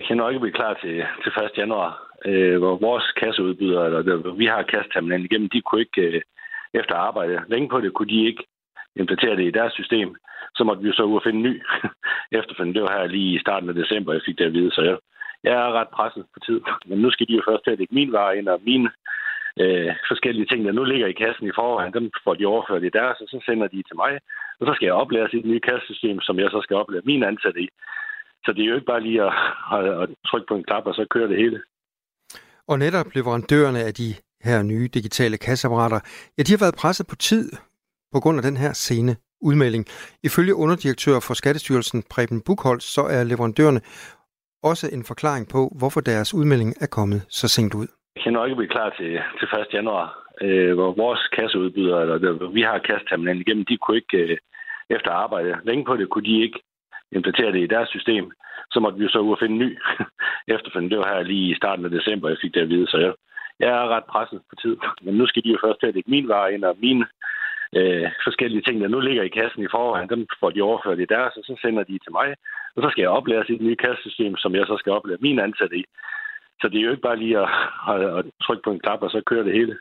Jeg kan nok ikke blive klar til, til 1. januar, øh, hvor vores kasseudbyder, eller der, vi har kasseterminalen igennem, de kunne ikke øh, efter arbejde længe på det, kunne de ikke implementere det i deres system. Så måtte vi jo så ud og finde en ny [laughs] efterfølgende. Det var her lige i starten af december, jeg fik det at vide, så jeg, jeg er ret presset på tid. Men nu skal de jo først til at lægge min vare ind, og mine øh, forskellige ting, der nu ligger i kassen i forvejen, dem får de overført i deres, og så sender de til mig. Og så skal jeg oplære sit nye kassesystem, som jeg så skal oplære min ansatte i. Så det er jo ikke bare lige at, at, at trykke på en knap, og så kører det hele. Og netop leverandørerne af de her nye digitale kasseapparater, ja, de har været presset på tid på grund af den her sene udmelding. Ifølge underdirektør for Skattestyrelsen Preben Buchholz, så er leverandørerne også en forklaring på, hvorfor deres udmelding er kommet så sent ud. Jeg kan nok ikke blive klar til, til 1. januar, øh, hvor vores kasseudbydere, eller der, vi har kasseterminalen igennem, de kunne ikke øh, efter arbejde længe på det, kunne de ikke implementere det i deres system. Så måtte vi jo så ud og finde en ny [laughs] efterfølgende. Det var her lige i starten af december, jeg fik det at vide, så jeg, jeg er ret presset på tid. Men nu skal de jo først til at lægge min vare ind, og mine øh, forskellige ting, der nu ligger i kassen i forvejen, dem får de overført i deres, og så sender de til mig. Og så skal jeg oplære sit nye kassesystem, som jeg så skal oplære min ansatte i. Så det er jo ikke bare lige at, at, at trykke på en knap, og så kører det hele.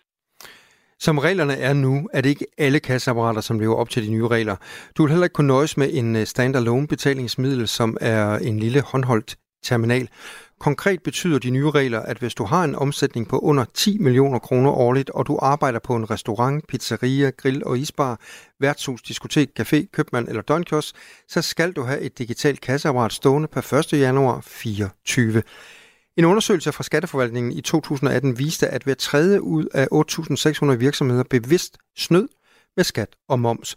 Som reglerne er nu, er det ikke alle kasseapparater, som lever op til de nye regler. Du vil heller ikke kunne nøjes med en øh, standalone betalingsmiddel, som er en lille håndholdt terminal. Konkret betyder de nye regler, at hvis du har en omsætning på under 10 millioner kroner årligt, og du arbejder på en restaurant, pizzeria, grill og isbar, værtshus, diskotek, café, købmand eller døgnkiosk, så skal du have et digitalt kasseapparat stående per 1. januar 2024. En undersøgelse fra Skatteforvaltningen i 2018 viste, at hver tredje ud af 8.600 virksomheder bevidst snød med skat og moms.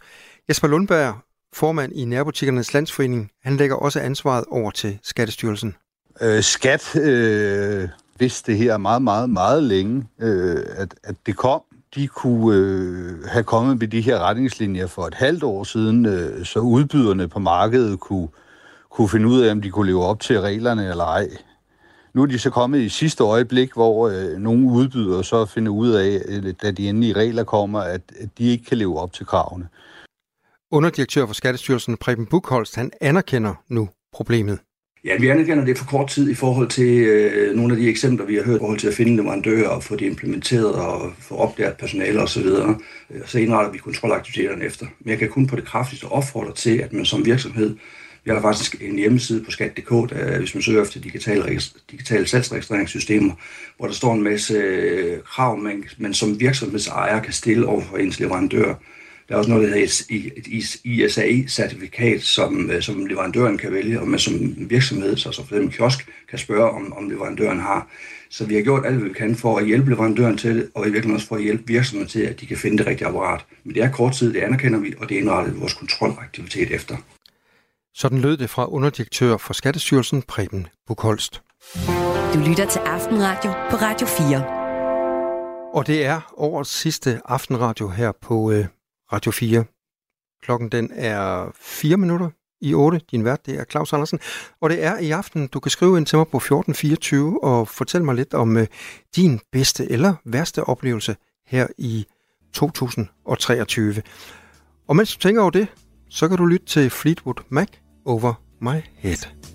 Jesper Lundberg, formand i Nærbutikkernes Landsforening, han lægger også ansvaret over til Skattestyrelsen. Øh, skat øh, vidste det her meget, meget, meget længe, øh, at, at det kom. De kunne øh, have kommet med de her retningslinjer for et halvt år siden, øh, så udbyderne på markedet kunne, kunne finde ud af, om de kunne leve op til reglerne eller ej. Nu er de så kommet i sidste øjeblik, hvor øh, nogle udbydere så finder ud af, øh, da de endelige regler kommer, at, at de ikke kan leve op til kravene. Underdirektør for Skattestyrelsen Preben Buchholst, han anerkender nu problemet. Ja, vi anerkender det for kort tid i forhold til øh, nogle af de eksempler, vi har hørt i forhold til at finde leverandører og få det implementeret og få opdaget personale osv. Øh, så indretter vi kontrolaktiviteterne efter. Men jeg kan kun på det kraftigste opfordre til, at man som virksomhed vi har faktisk en hjemmeside på skat.dk, der, hvis man søger efter digitale, digitale salgsregistreringssystemer, hvor der står en masse øh, krav, man, man som virksomhedsejer kan stille over for ens leverandør. Der er også noget, der hedder et ISAI-certifikat, som, øh, som leverandøren kan vælge, og man som virksomhed, så for eksempel kiosk, kan spørge, om, om leverandøren har. Så vi har gjort alt, hvad vi kan for at hjælpe leverandøren til og i virkeligheden også for at hjælpe virksomheden til, at de kan finde det rigtige apparat. Men det er kort tid, det anerkender vi, og det er indrettet vores kontrolaktivitet efter. Sådan lød det fra underdirektør for Skattestyrelsen Preben Bukholst. Du lytter til Aftenradio på Radio 4. Og det er årets sidste aftenradio her på øh, Radio 4. Klokken den er 4 minutter i 8. Din vært, det er Claus Andersen. Og det er i aften, du kan skrive ind til mig på 1424 og fortælle mig lidt om øh, din bedste eller værste oplevelse her i 2023. Og mens du tænker over det, så kan du lytte til Fleetwood Mac Over My Head.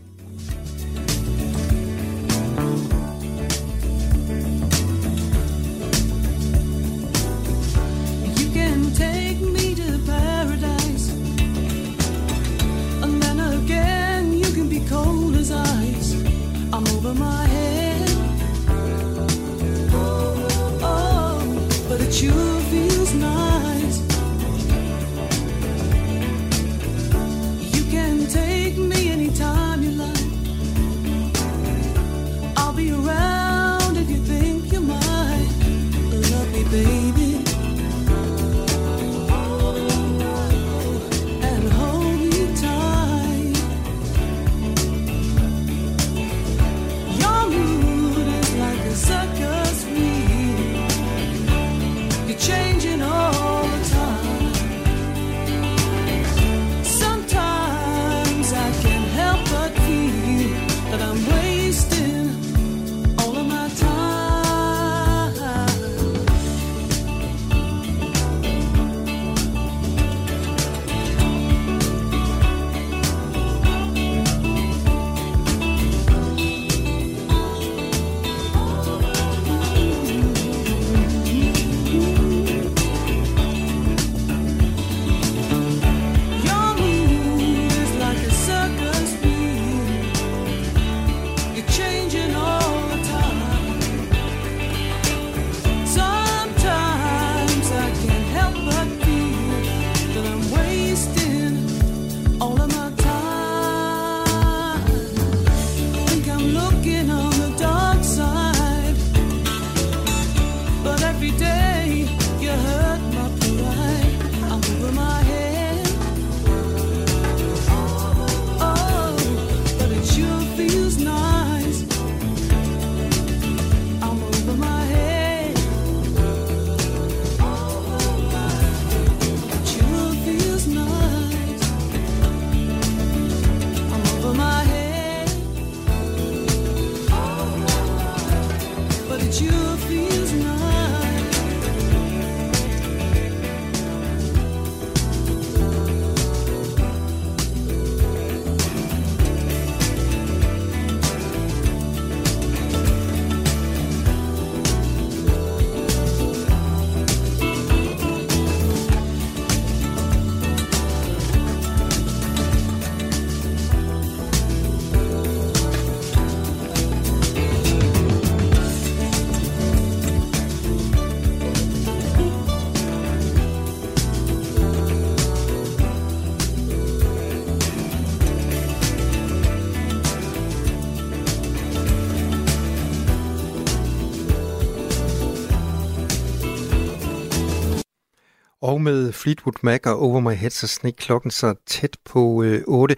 Og med Fleetwood Mac og Over My Head, så snek klokken så tæt på øh, 8.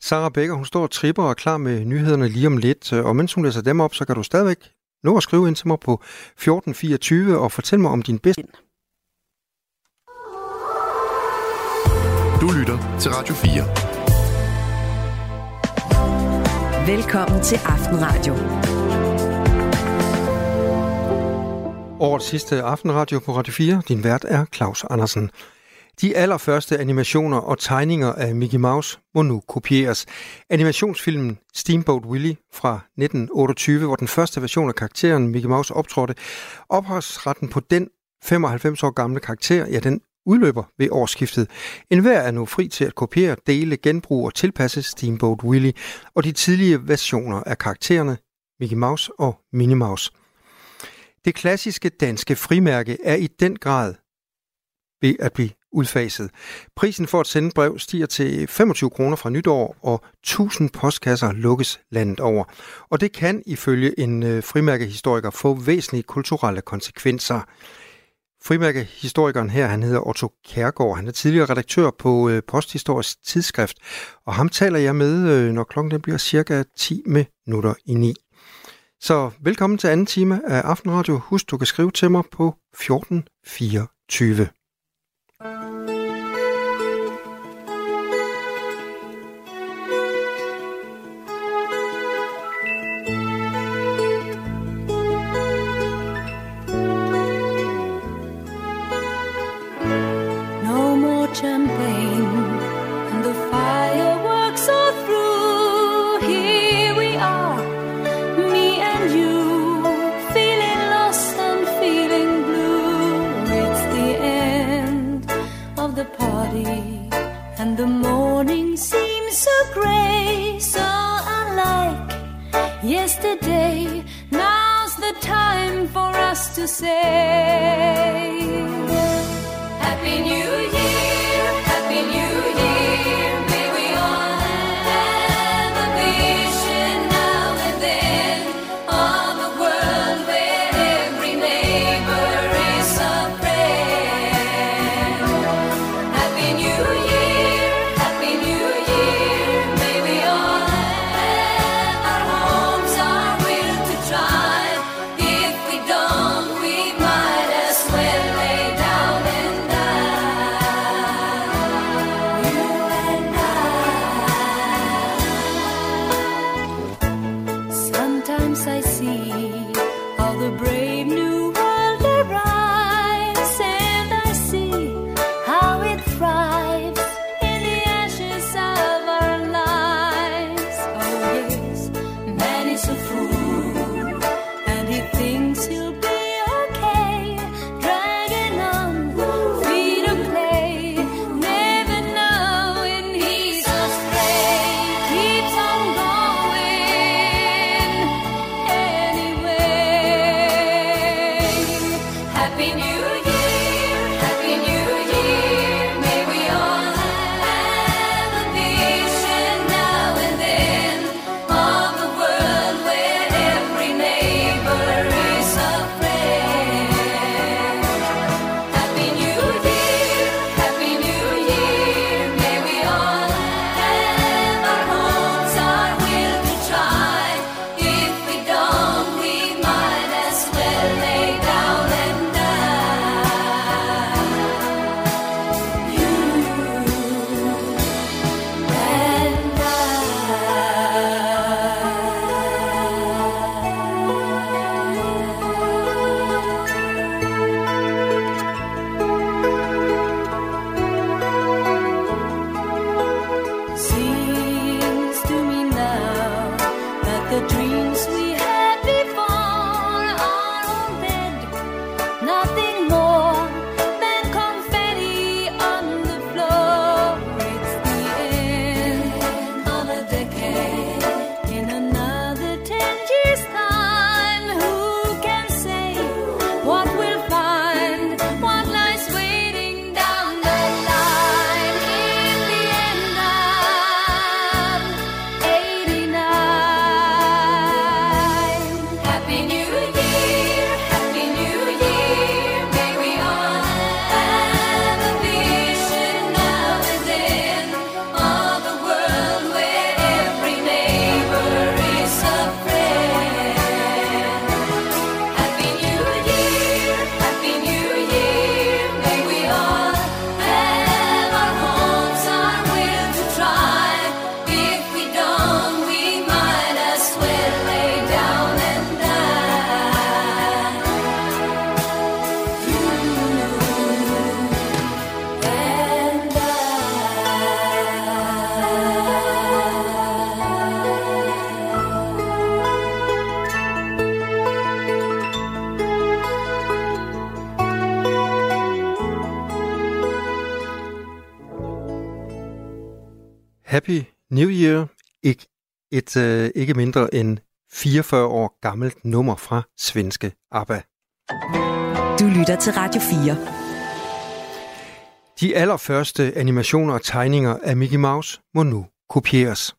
Sarah Becker, hun står og tripper og er klar med nyhederne lige om lidt. Og mens hun læser dem op, så kan du stadigvæk nå at skrive ind til mig på 1424 og fortæl mig om din bedste... Du lytter til Radio 4. Velkommen til Aftenradio. Årets sidste aftenradio på Radio 4. Din vært er Claus Andersen. De allerførste animationer og tegninger af Mickey Mouse må nu kopieres. Animationsfilmen Steamboat Willie fra 1928, hvor den første version af karakteren Mickey Mouse optrådte, ophavsretten på den 95 år gamle karakter, ja, den udløber ved årsskiftet. En hver er nu fri til at kopiere, dele, genbruge og tilpasse Steamboat Willie og de tidlige versioner af karaktererne Mickey Mouse og Minnie Mouse. Det klassiske danske frimærke er i den grad ved at blive udfaset. Prisen for at sende brev stiger til 25 kroner fra nytår, og 1000 postkasser lukkes landet over. Og det kan ifølge en øh, frimærkehistoriker få væsentlige kulturelle konsekvenser. Frimærkehistorikeren her, han hedder Otto Kærgaard. Han er tidligere redaktør på øh, Posthistorisk Tidsskrift, og ham taler jeg med, øh, når klokken den bliver cirka 10 minutter i 9. Så velkommen til anden time af Aftenradio. Husk, du kan skrive til mig på 1424. New Year, ikke et øh, ikke mindre end 44 år gammelt nummer fra svenske ABBA. Du lytter til Radio 4. De allerførste animationer og tegninger af Mickey Mouse må nu kopieres.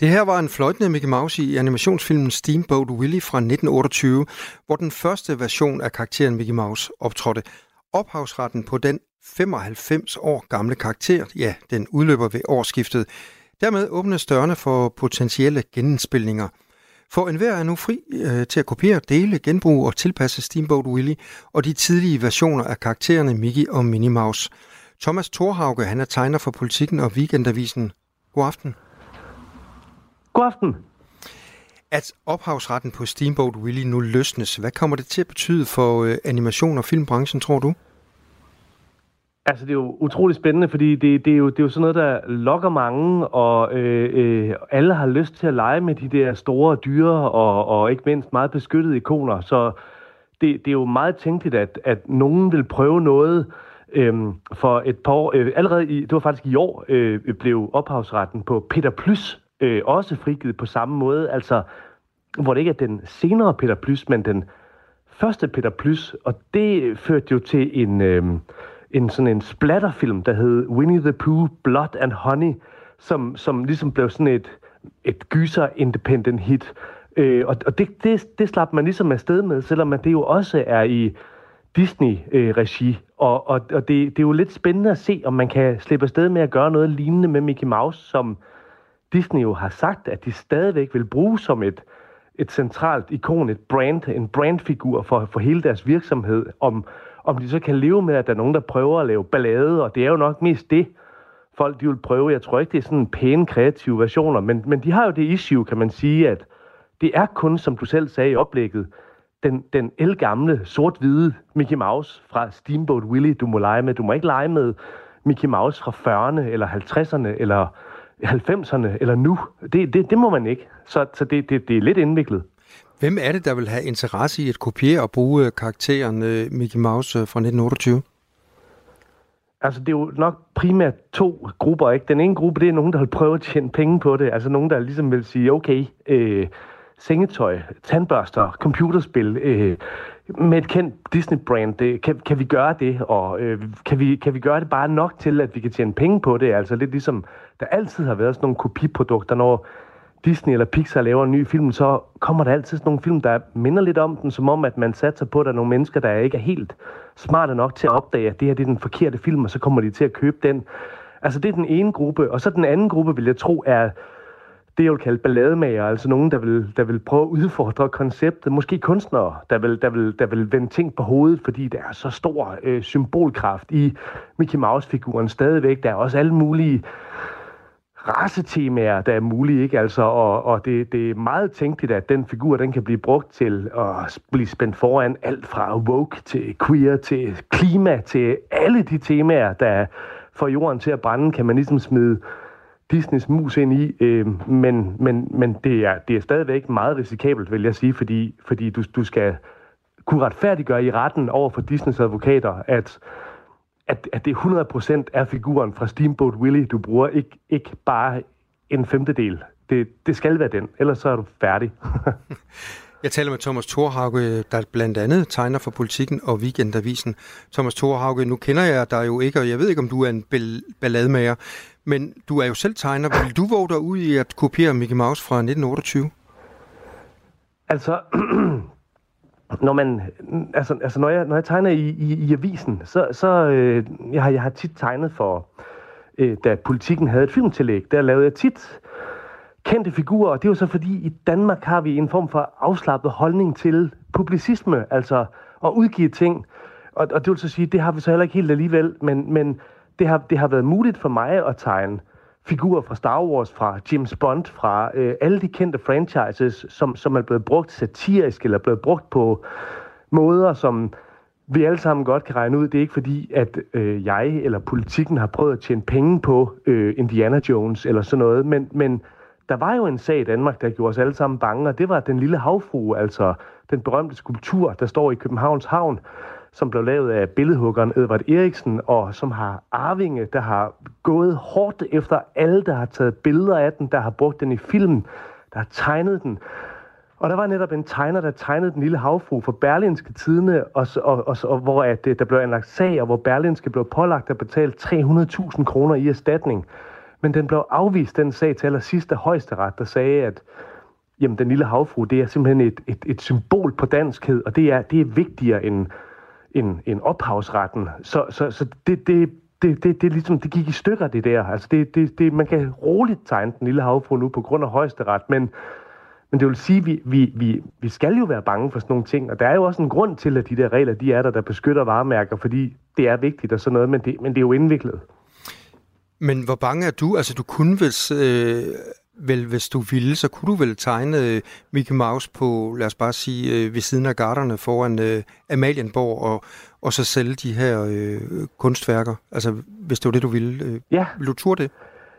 Det her var en fløjtende Mickey Mouse i animationsfilmen Steamboat Willie fra 1928, hvor den første version af karakteren Mickey Mouse optrådte. Ophavsretten på den 95 år gamle karakter, ja, den udløber ved årsskiftet. Dermed åbnes dørene for potentielle genindspilninger. For enhver er nu fri øh, til at kopiere, dele, genbruge og tilpasse Steamboat Willie og de tidlige versioner af karaktererne Mickey og Minnie Mouse. Thomas Thorhauge, han er tegner for Politikken og Weekendavisen. God aften. God aften. At ophavsretten på Steamboat Willie nu løsnes, hvad kommer det til at betyde for øh, animation- og filmbranchen, tror du? Altså, det er jo utrolig spændende, fordi det, det, er, jo, det er jo sådan noget, der lokker mange, og øh, øh, alle har lyst til at lege med de der store dyre og, og ikke mindst meget beskyttede ikoner. Så det, det er jo meget tænkeligt, at, at nogen vil prøve noget øhm, for et par år. Øh, allerede i, det var faktisk i år, øh, blev ophavsretten på Peter Plus øh, også frigivet på samme måde. Altså, hvor det ikke er den senere Peter Plus, men den første Peter Plus, og det førte jo til en, øh, en sådan en splatterfilm, der hed Winnie the Pooh, Blood and Honey, som, som ligesom blev sådan et, et gyser independent hit. Øh, og og det, det, det slap man ligesom afsted med, selvom det jo også er i Disney-regi. og og, og det, det er jo lidt spændende at se, om man kan slippe afsted med at gøre noget lignende med Mickey Mouse, som Disney jo har sagt, at de stadigvæk vil bruge som et, et centralt ikon, et brand, en brandfigur for, for hele deres virksomhed, om, om de så kan leve med, at der er nogen, der prøver at lave ballade, og det er jo nok mest det, folk de vil prøve. Jeg tror ikke, det er sådan pæne, kreative versioner, men, men de har jo det issue, kan man sige, at det er kun, som du selv sagde i oplægget, den, den elgamle, sort-hvide Mickey Mouse fra Steamboat Willie, du må lege med. Du må ikke lege med Mickey Mouse fra 40'erne, eller 50'erne, eller 90'erne, eller nu. Det, det, det må man ikke. Så, så det, det, det er lidt indviklet. Hvem er det, der vil have interesse i at kopiere og bruge øh, karakteren øh, Mickey Mouse øh, fra 1928? Altså, det er jo nok primært to grupper, ikke? Den ene gruppe, det er nogen, der vil prøve at tjene penge på det. Altså nogen, der ligesom vil sige, okay, øh, sengetøj, tandbørster, computerspil, øh, med et kendt Disney-brand, det, kan, kan vi gøre det, og øh, kan, vi, kan vi gøre det bare nok til, at vi kan tjene penge på det? Altså lidt ligesom, der altid har været sådan nogle kopiprodukter, når Disney eller Pixar laver en ny film, så kommer der altid sådan nogle film, der minder lidt om den, som om, at man satser på, at der er nogle mennesker, der ikke er helt smarte nok til at opdage, at det her det er den forkerte film, og så kommer de til at købe den. Altså det er den ene gruppe, og så den anden gruppe, vil jeg tro, er det, jeg vil kalde ballademager, altså nogen, der vil, der vil prøve at udfordre konceptet. Måske kunstnere, der vil, der vil, der vil vende ting på hovedet, fordi der er så stor øh, symbolkraft i Mickey Mouse-figuren stadigvæk. Der er også alle mulige racetemaer, der er mulige, ikke? Altså, og, og det, det er meget tænkeligt, at den figur, den kan blive brugt til at blive spændt foran alt fra woke til queer til klima til alle de temaer, der får jorden til at brænde, kan man ligesom smide Disneys mus ind i, øh, men, men, men det, er, det er stadigvæk meget risikabelt, vil jeg sige, fordi, fordi du, du skal kunne retfærdiggøre i retten over for Disneys advokater, at, at, at det 100% er figuren fra Steamboat Willie, du bruger, ikke, ikke bare en femtedel. Det, det skal være den, ellers så er du færdig. [laughs] Jeg taler med Thomas Thorhauge, der blandt andet tegner for Politikken og Weekendavisen. Thomas Thorhauge, nu kender jeg dig jo ikke, og jeg ved ikke, om du er en ballademager, men du er jo selv tegner. Vil du våge dig ud i at kopiere Mickey Mouse fra 1928? Altså, [clears throat] når man, altså, altså når, jeg, når jeg tegner i, i, i avisen, så, så øh, jeg, har, jeg har tit tegnet for, øh, da politikken havde et filmtillæg, der lavede jeg tit kendte figurer, og det er jo så fordi, i Danmark har vi en form for afslappet holdning til publicisme, altså at udgive ting, og, og det vil så sige, det har vi så heller ikke helt alligevel, men, men det, har, det har været muligt for mig at tegne figurer fra Star Wars, fra James Bond, fra øh, alle de kendte franchises, som, som er blevet brugt satirisk, eller blevet brugt på måder, som vi alle sammen godt kan regne ud. Det er ikke fordi, at øh, jeg eller politikken har prøvet at tjene penge på øh, Indiana Jones eller sådan noget, men, men der var jo en sag i Danmark, der gjorde os alle sammen bange, og det var den lille havfrue, altså den berømte skulptur, der står i Københavns Havn, som blev lavet af billedhuggeren Edvard Eriksen, og som har arvinge, der har gået hårdt efter alle, der har taget billeder af den, der har brugt den i filmen, der har tegnet den. Og der var netop en tegner, der tegnede den lille havfru for Berlinske Tidene, og, og, og, og hvor at, øh, der blev anlagt sag, og hvor Berlinske blev pålagt at betale 300.000 kroner i erstatning. Men den blev afvist, den sag til allersidst af højesteret, der sagde, at jamen, den lille havfru, det er simpelthen et, et, et symbol på danskhed, og det er, det er vigtigere end, end, end ophavsretten. Så, så, så det, det, det, det, det, ligesom, det gik i stykker, det der. Altså det, det, det, man kan roligt tegne den lille havfru nu på grund af højesteret, men, men det vil sige, at vi, vi, vi, vi skal jo være bange for sådan nogle ting, og der er jo også en grund til, at de der regler, de er der, der beskytter varemærker, fordi det er vigtigt og sådan noget, men det, men det er jo indviklet. Men hvor bange er du? Altså, du kunne hvis, øh, vel, hvis du ville, så kunne du vel tegne øh, Mickey Mouse på, lad os bare sige, øh, ved siden af garderne foran øh, Amalienborg, og, og så sælge de her øh, kunstværker. Altså, hvis det var det, du ville. Øh, ja. Vil du turde det?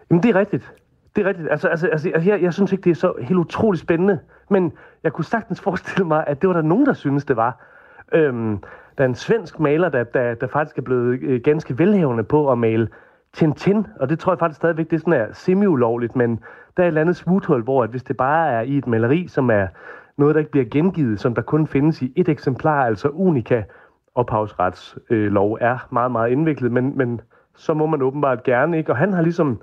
Jamen, det er rigtigt. Det er rigtigt. Altså, altså, altså jeg, jeg synes ikke, det er så helt utroligt spændende, men jeg kunne sagtens [laughs] forestille mig, at det var der nogen, der synes det var. Øhm, der er en svensk maler, der, der, der faktisk er blevet øh, ganske velhævende på at male Tintin, og det tror jeg faktisk stadigvæk, det er sådan er semi-ulovligt, men der er et eller andet smuthul, hvor at hvis det bare er i et maleri, som er noget, der ikke bliver gengivet, som der kun findes i et eksemplar, altså unika ophavsretslov, øh, lov, er meget, meget indviklet, men, men så må man åbenbart gerne, ikke? Og han har ligesom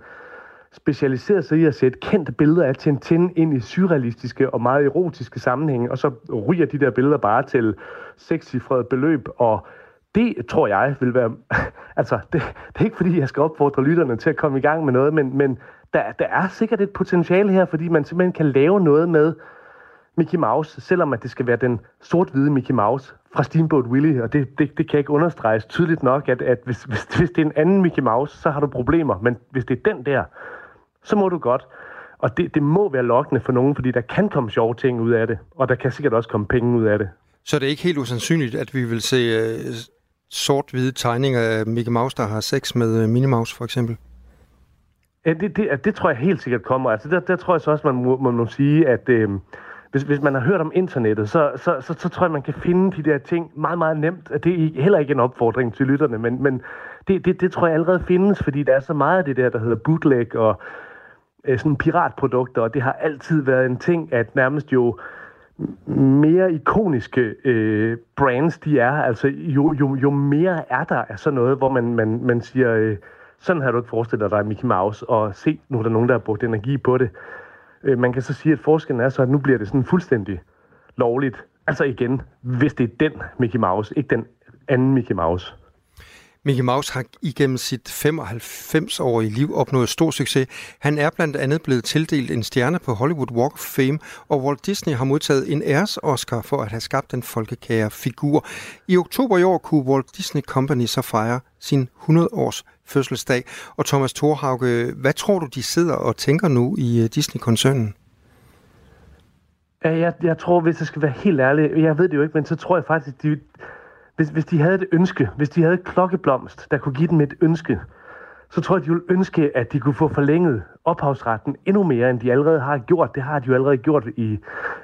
specialiseret sig i at sætte kendte billeder af Tintin ind i surrealistiske og meget erotiske sammenhænge, og så ryger de der billeder bare til sekscifrede beløb, og det tror jeg vil være... [laughs] altså, det, det er ikke fordi, jeg skal opfordre lytterne til at komme i gang med noget, men, men der, der er sikkert et potentiale her, fordi man simpelthen kan lave noget med Mickey Mouse, selvom at det skal være den sort-hvide Mickey Mouse fra Steamboat Willie, og det, det, det kan ikke understreges tydeligt nok, at, at hvis, hvis, hvis det er en anden Mickey Mouse, så har du problemer, men hvis det er den der, så må du godt. Og det, det må være lokkende for nogen, fordi der kan komme sjove ting ud af det, og der kan sikkert også komme penge ud af det. Så det er ikke helt usandsynligt, at vi vil se øh, sort-hvide tegninger af Mickey Mouse, der har sex med øh, Minnie Mouse, for eksempel? Ja, det, det, det tror jeg helt sikkert kommer. Altså, der, der tror jeg så også, man må, man må sige, at øh, hvis, hvis man har hørt om internettet, så, så, så, så tror jeg, man kan finde de der ting meget, meget nemt. Det er heller ikke en opfordring til lytterne, men, men det, det, det tror jeg allerede findes, fordi der er så meget af det der, der hedder bootleg og øh, sådan piratprodukter, og det har altid været en ting, at nærmest jo mere ikoniske øh, brands de er, altså jo, jo, jo mere er der af sådan noget, hvor man, man, man siger, øh, sådan har du ikke forestillet dig Mickey Mouse, og se, nu er der nogen, der har brugt energi på det. Øh, man kan så sige, at forskellen er så, at nu bliver det sådan fuldstændig lovligt. Altså igen, hvis det er den Mickey Mouse, ikke den anden Mickey Mouse. Mickey Mouse har igennem sit 95-årige liv opnået stor succes. Han er blandt andet blevet tildelt en stjerne på Hollywood Walk of Fame, og Walt Disney har modtaget en æres-Oscar for at have skabt den folkekære figur. I oktober i år kunne Walt Disney Company så fejre sin 100-års fødselsdag. Og Thomas Thorhauge, hvad tror du, de sidder og tænker nu i øh, Disney-koncernen? Ja, jeg, jeg tror, hvis jeg skal være helt ærlig, jeg ved det jo ikke, men så tror jeg faktisk, de, hvis, hvis de havde et ønske, hvis de havde et klokkeblomst, der kunne give dem et ønske, så tror jeg, de ville ønske, at de kunne få forlænget ophavsretten endnu mere, end de allerede har gjort. Det har de jo allerede gjort i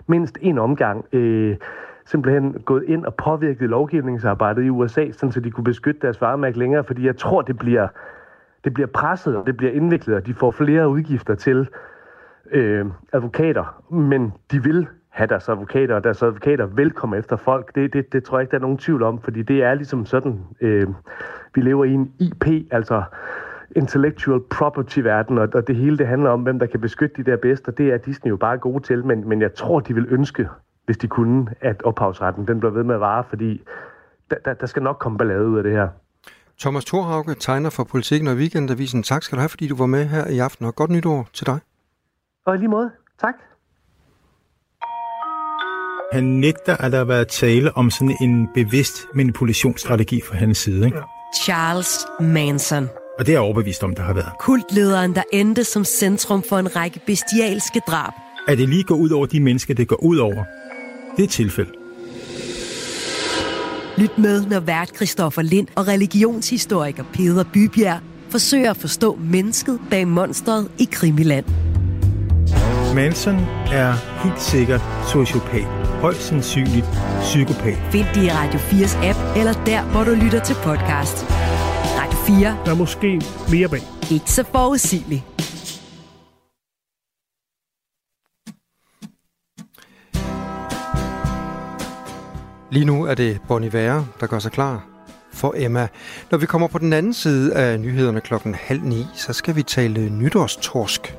mindst en omgang. Øh, simpelthen gået ind og påvirket lovgivningsarbejdet i USA, sådan så de kunne beskytte deres varemærke længere, fordi jeg tror, det bliver, det bliver presset, og det bliver indviklet, og de får flere udgifter til øh, advokater, men de vil have deres advokater, og deres advokater vil komme efter folk. Det, det, det tror jeg ikke, der er nogen tvivl om, fordi det er ligesom sådan, øh, vi lever i en IP, altså intellectual property-verden, og, og det hele det handler om, hvem der kan beskytte de der bedst, og det er Disney jo bare gode til, men, men jeg tror, de vil ønske, hvis de kunne, at ophavsretten den bliver ved med at vare, fordi der, der, der skal nok komme ballade ud af det her. Thomas Thorhauge tegner for Politikken og Weekendavisen. Tak skal du have, fordi du var med her i aften, og godt nytår til dig. Og i lige måde. Tak. Han nægter, at der har været tale om sådan en bevidst manipulationsstrategi fra hans side. Ikke? Charles Manson. Og det er jeg overbevist om, der har været. Kultlederen, der endte som centrum for en række bestialske drab. At det lige går ud over de mennesker, det går ud over, det er et tilfælde. Lyt med, når vært Christoffer Lind og religionshistoriker Peter Bybjerg forsøger at forstå mennesket bag monstret i Krimiland. Manson er helt sikkert sociopat. Højst sandsynligt psykopat. Find det i Radio 4's app, eller der, hvor du lytter til podcast. Radio 4. Der er måske mere bag. Ikke så forudsigeligt. Lige nu er det Bon Iver, der gør sig klar. for Emma. Når vi kommer på den anden side af nyhederne klokken halv ni, så skal vi tale nytårstorsk.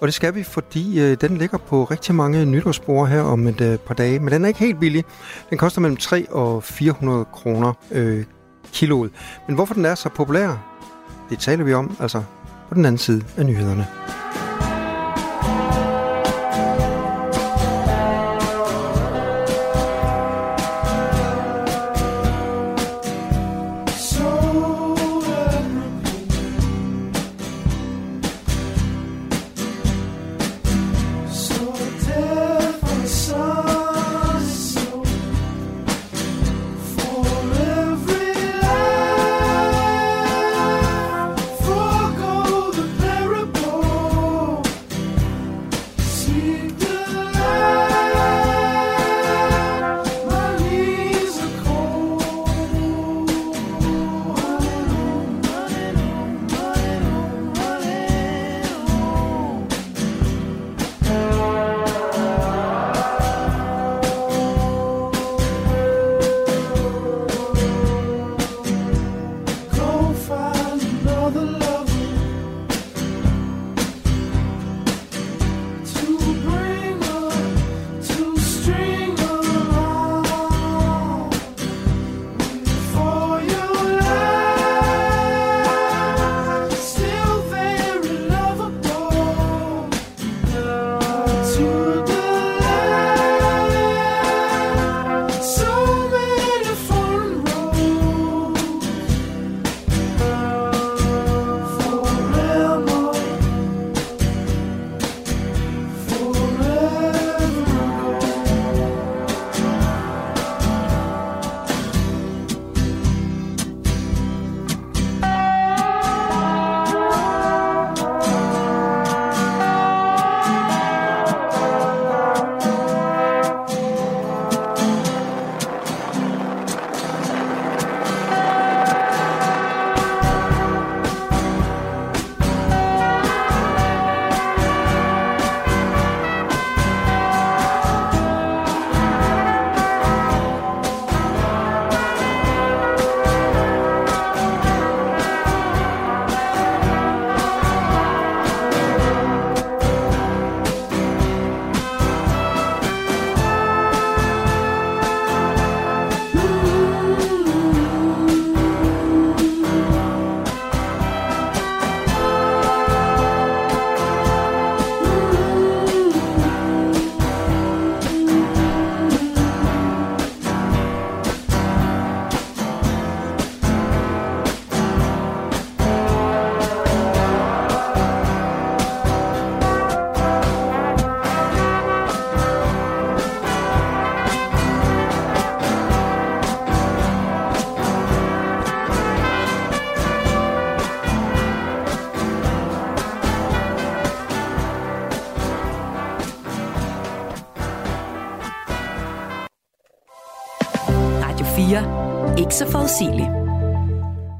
Og det skal vi, fordi øh, den ligger på rigtig mange nytårsbord her om et øh, par dage. Men den er ikke helt billig. Den koster mellem 3 og 400 kroner øh, kiloet. Men hvorfor den er så populær, det taler vi om altså på den anden side af nyhederne.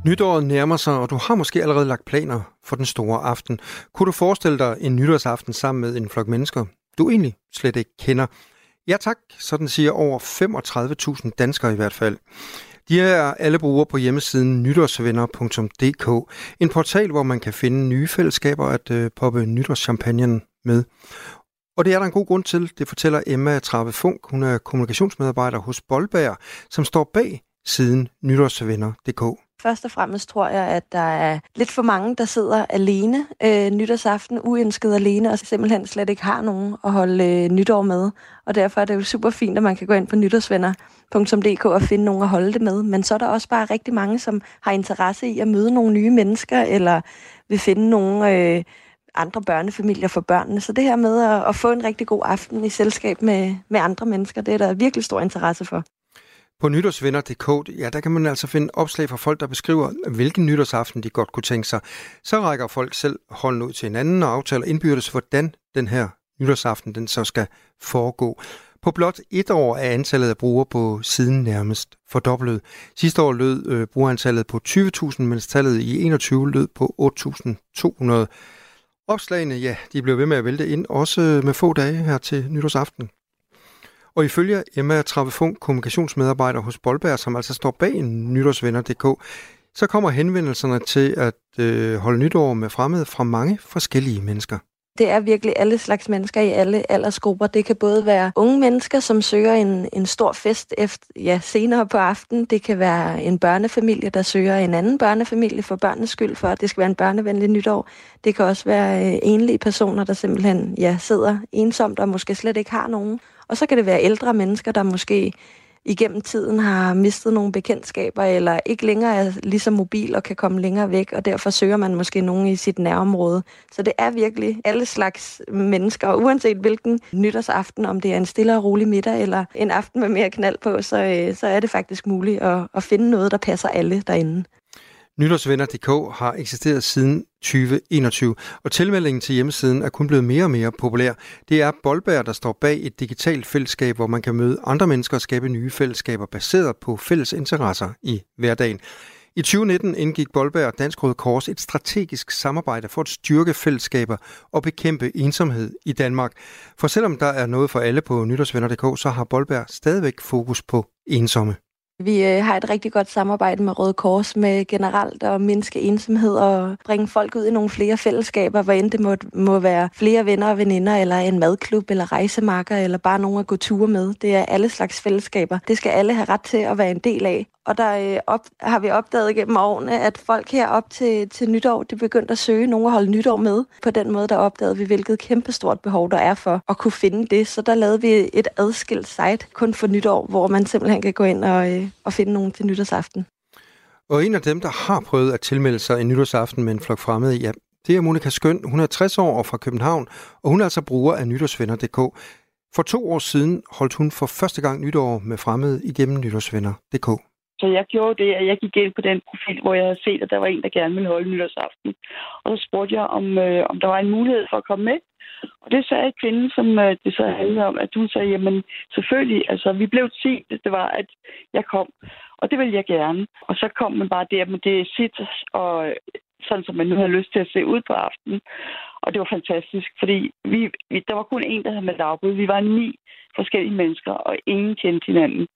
Nytåret nærmer sig, og du har måske allerede lagt planer for den store aften. Kunne du forestille dig en nytårsaften sammen med en flok mennesker, du egentlig slet ikke kender? Ja tak, sådan siger over 35.000 danskere i hvert fald. De er alle brugere på hjemmesiden nytårsvenner.dk, en portal, hvor man kan finde nye fællesskaber at øh, poppe nytårschampagnen med. Og det er der en god grund til, det fortæller Emma Trave Funk. Hun er kommunikationsmedarbejder hos Boldbær, som står bag siden nytårsvenner.dk. Først og fremmest tror jeg, at der er lidt for mange, der sidder alene øh, nytårsaften, uønsket alene, og simpelthen slet ikke har nogen at holde øh, nytår med. Og derfor er det jo super fint, at man kan gå ind på nytårsvenner.dk og finde nogen at holde det med. Men så er der også bare rigtig mange, som har interesse i at møde nogle nye mennesker, eller vil finde nogle øh, andre børnefamilier for børnene. Så det her med at, at få en rigtig god aften i selskab med, med andre mennesker, det er der virkelig stor interesse for. På nytårsvinder.dk, ja, der kan man altså finde opslag fra folk, der beskriver, hvilken nytårsaften de godt kunne tænke sig. Så rækker folk selv hånden ud til hinanden og aftaler indbyrdes, hvordan den her nytårsaften den så skal foregå. På blot et år er antallet af brugere på siden nærmest fordoblet. Sidste år lød øh, brugerantallet på 20.000, mens tallet i 21 lød på 8.200. Opslagene, ja, de blev ved med at vælte ind, også med få dage her til nytårsaften. Og ifølge Emma Travefunk, kommunikationsmedarbejder hos Boldberg, som altså står bag nytårsvenner.dk, så kommer henvendelserne til at øh, holde nytår med fremmede fra mange forskellige mennesker. Det er virkelig alle slags mennesker i alle aldersgrupper. Det kan både være unge mennesker, som søger en, en stor fest efter, ja, senere på aftenen. Det kan være en børnefamilie, der søger en anden børnefamilie for børnenes skyld, for at det skal være en børnevenlig nytår. Det kan også være øh, enlige personer, der simpelthen ja, sidder ensomt og måske slet ikke har nogen. Og så kan det være ældre mennesker, der måske igennem tiden har mistet nogle bekendtskaber, eller ikke længere er lige så mobil og kan komme længere væk, og derfor søger man måske nogen i sit nærområde. Så det er virkelig alle slags mennesker, uanset hvilken nytårsaften, om det er en stille og rolig middag, eller en aften med mere knald på, så, øh, så er det faktisk muligt at, at finde noget, der passer alle derinde. Nytårsvenner.dk har eksisteret siden 2021, og tilmeldingen til hjemmesiden er kun blevet mere og mere populær. Det er Boldberg, der står bag et digitalt fællesskab, hvor man kan møde andre mennesker og skabe nye fællesskaber baseret på fælles interesser i hverdagen. I 2019 indgik Boldberg og Dansk Røde Kors et strategisk samarbejde for at styrke fællesskaber og bekæmpe ensomhed i Danmark. For selvom der er noget for alle på nytårsvenner.dk, så har Boldberg stadigvæk fokus på ensomme. Vi øh, har et rigtig godt samarbejde med Røde Kors med generelt at mindske ensomhed og bringe folk ud i nogle flere fællesskaber, hvor end det må, må være flere venner og veninder, eller en madklub, eller rejsemarker, eller bare nogen at gå ture med. Det er alle slags fællesskaber. Det skal alle have ret til at være en del af. Og der øh, op, har vi opdaget gennem årene, at folk her op til, til nytår, det begyndte at søge nogen at holde nytår med. På den måde, der opdagede vi, hvilket kæmpestort behov der er for at kunne finde det. Så der lavede vi et adskilt site kun for nytår, hvor man simpelthen kan gå ind og, øh, og finde nogen til nytårsaften. Og en af dem, der har prøvet at tilmelde sig en nytårsaften med en flok fremmede, ja, det er Monika Skøn. Hun er 60 år og fra København, og hun er altså bruger af nytårsvenner.dk. For to år siden holdt hun for første gang nytår med fremmede igennem nytårsvenner.dk. Så jeg gjorde det, at jeg gik ind på den profil, hvor jeg havde set, at der var en, der gerne ville holde nytårsaften. Og så spurgte jeg, om, øh, om der var en mulighed for at komme med. Og det sagde kvinden, som øh, det så handlede om, at hun sagde, jamen selvfølgelig, altså vi blev 10, hvis det var, at jeg kom. Og det ville jeg gerne. Og så kom man bare der med det sit, og øh, sådan som man nu havde lyst til at se ud på aftenen. Og det var fantastisk, fordi vi, vi, der var kun en, der havde med afbud. Vi var ni forskellige mennesker, og ingen kendte hinanden.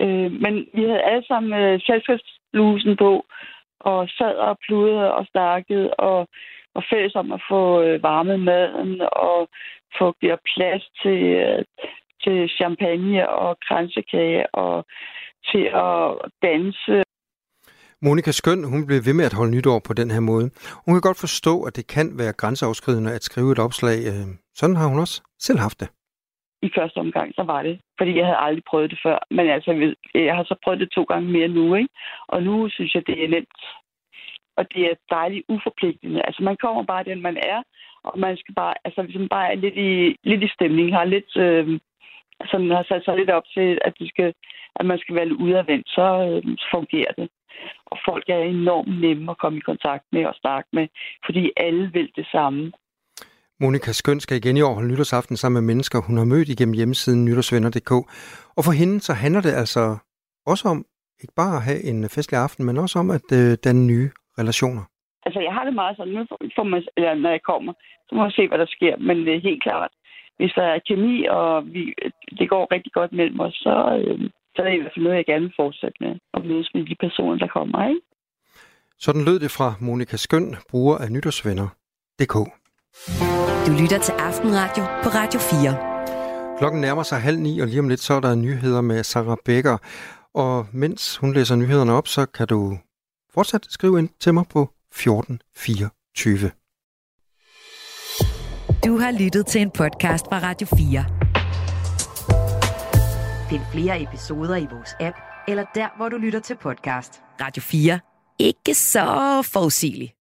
Øh, men vi havde alle sammen øh, selskabsblusen på, og sad og pludrede og snakkede, og var fælles om at få øh, varmet maden, og få der plads til, øh, til champagne og kransekage, og til at danse. Monika Skøn, hun blev ved med at holde nytår på den her måde. Hun kan godt forstå, at det kan være grænseoverskridende at skrive et opslag. Øh, sådan har hun også selv haft det. I første omgang, så var det. Fordi jeg havde aldrig prøvet det før. Men altså, jeg har så prøvet det to gange mere nu, ikke? Og nu synes jeg, det er nemt. Og det er dejligt uforpligtende. Altså, man kommer bare den, man er. Og man skal bare, altså, hvis man bare er lidt i, lidt i stemning, har lidt, øh, sådan har sat sig lidt op til, at, det skal, at man skal være lidt udadvendt, så, øh, så fungerer det. Og folk er enormt nemme at komme i kontakt med og snakke med, fordi alle vil det samme. Monika Skøn skal igen i år holde nytårsaften sammen med mennesker, hun har mødt igennem hjemmesiden nytårsvenner.dk. Og for hende så handler det altså også om ikke bare at have en festlig aften, men også om at øh, danne nye relationer. Altså, jeg har det meget sådan, nu får man, eller når jeg kommer, så må jeg se, hvad der sker. Men det er helt klart, hvis der er kemi, og vi, det går rigtig godt mellem os, så, øh, så er det i hvert fald noget, jeg gerne vil fortsætte med. At mødes med de personer, der kommer, ikke? Sådan lød det fra Monika Skøn, bruger af nytårsvenner.dk. Du lytter til Aftenradio på Radio 4. Klokken nærmer sig halv ni, og lige om lidt så er der nyheder med Sarah Becker. Og mens hun læser nyhederne op, så kan du fortsat skrive ind til mig på 1424. Du har lyttet til en podcast fra Radio 4. Find flere episoder i vores app, eller der, hvor du lytter til podcast. Radio 4. Ikke så forudsigeligt.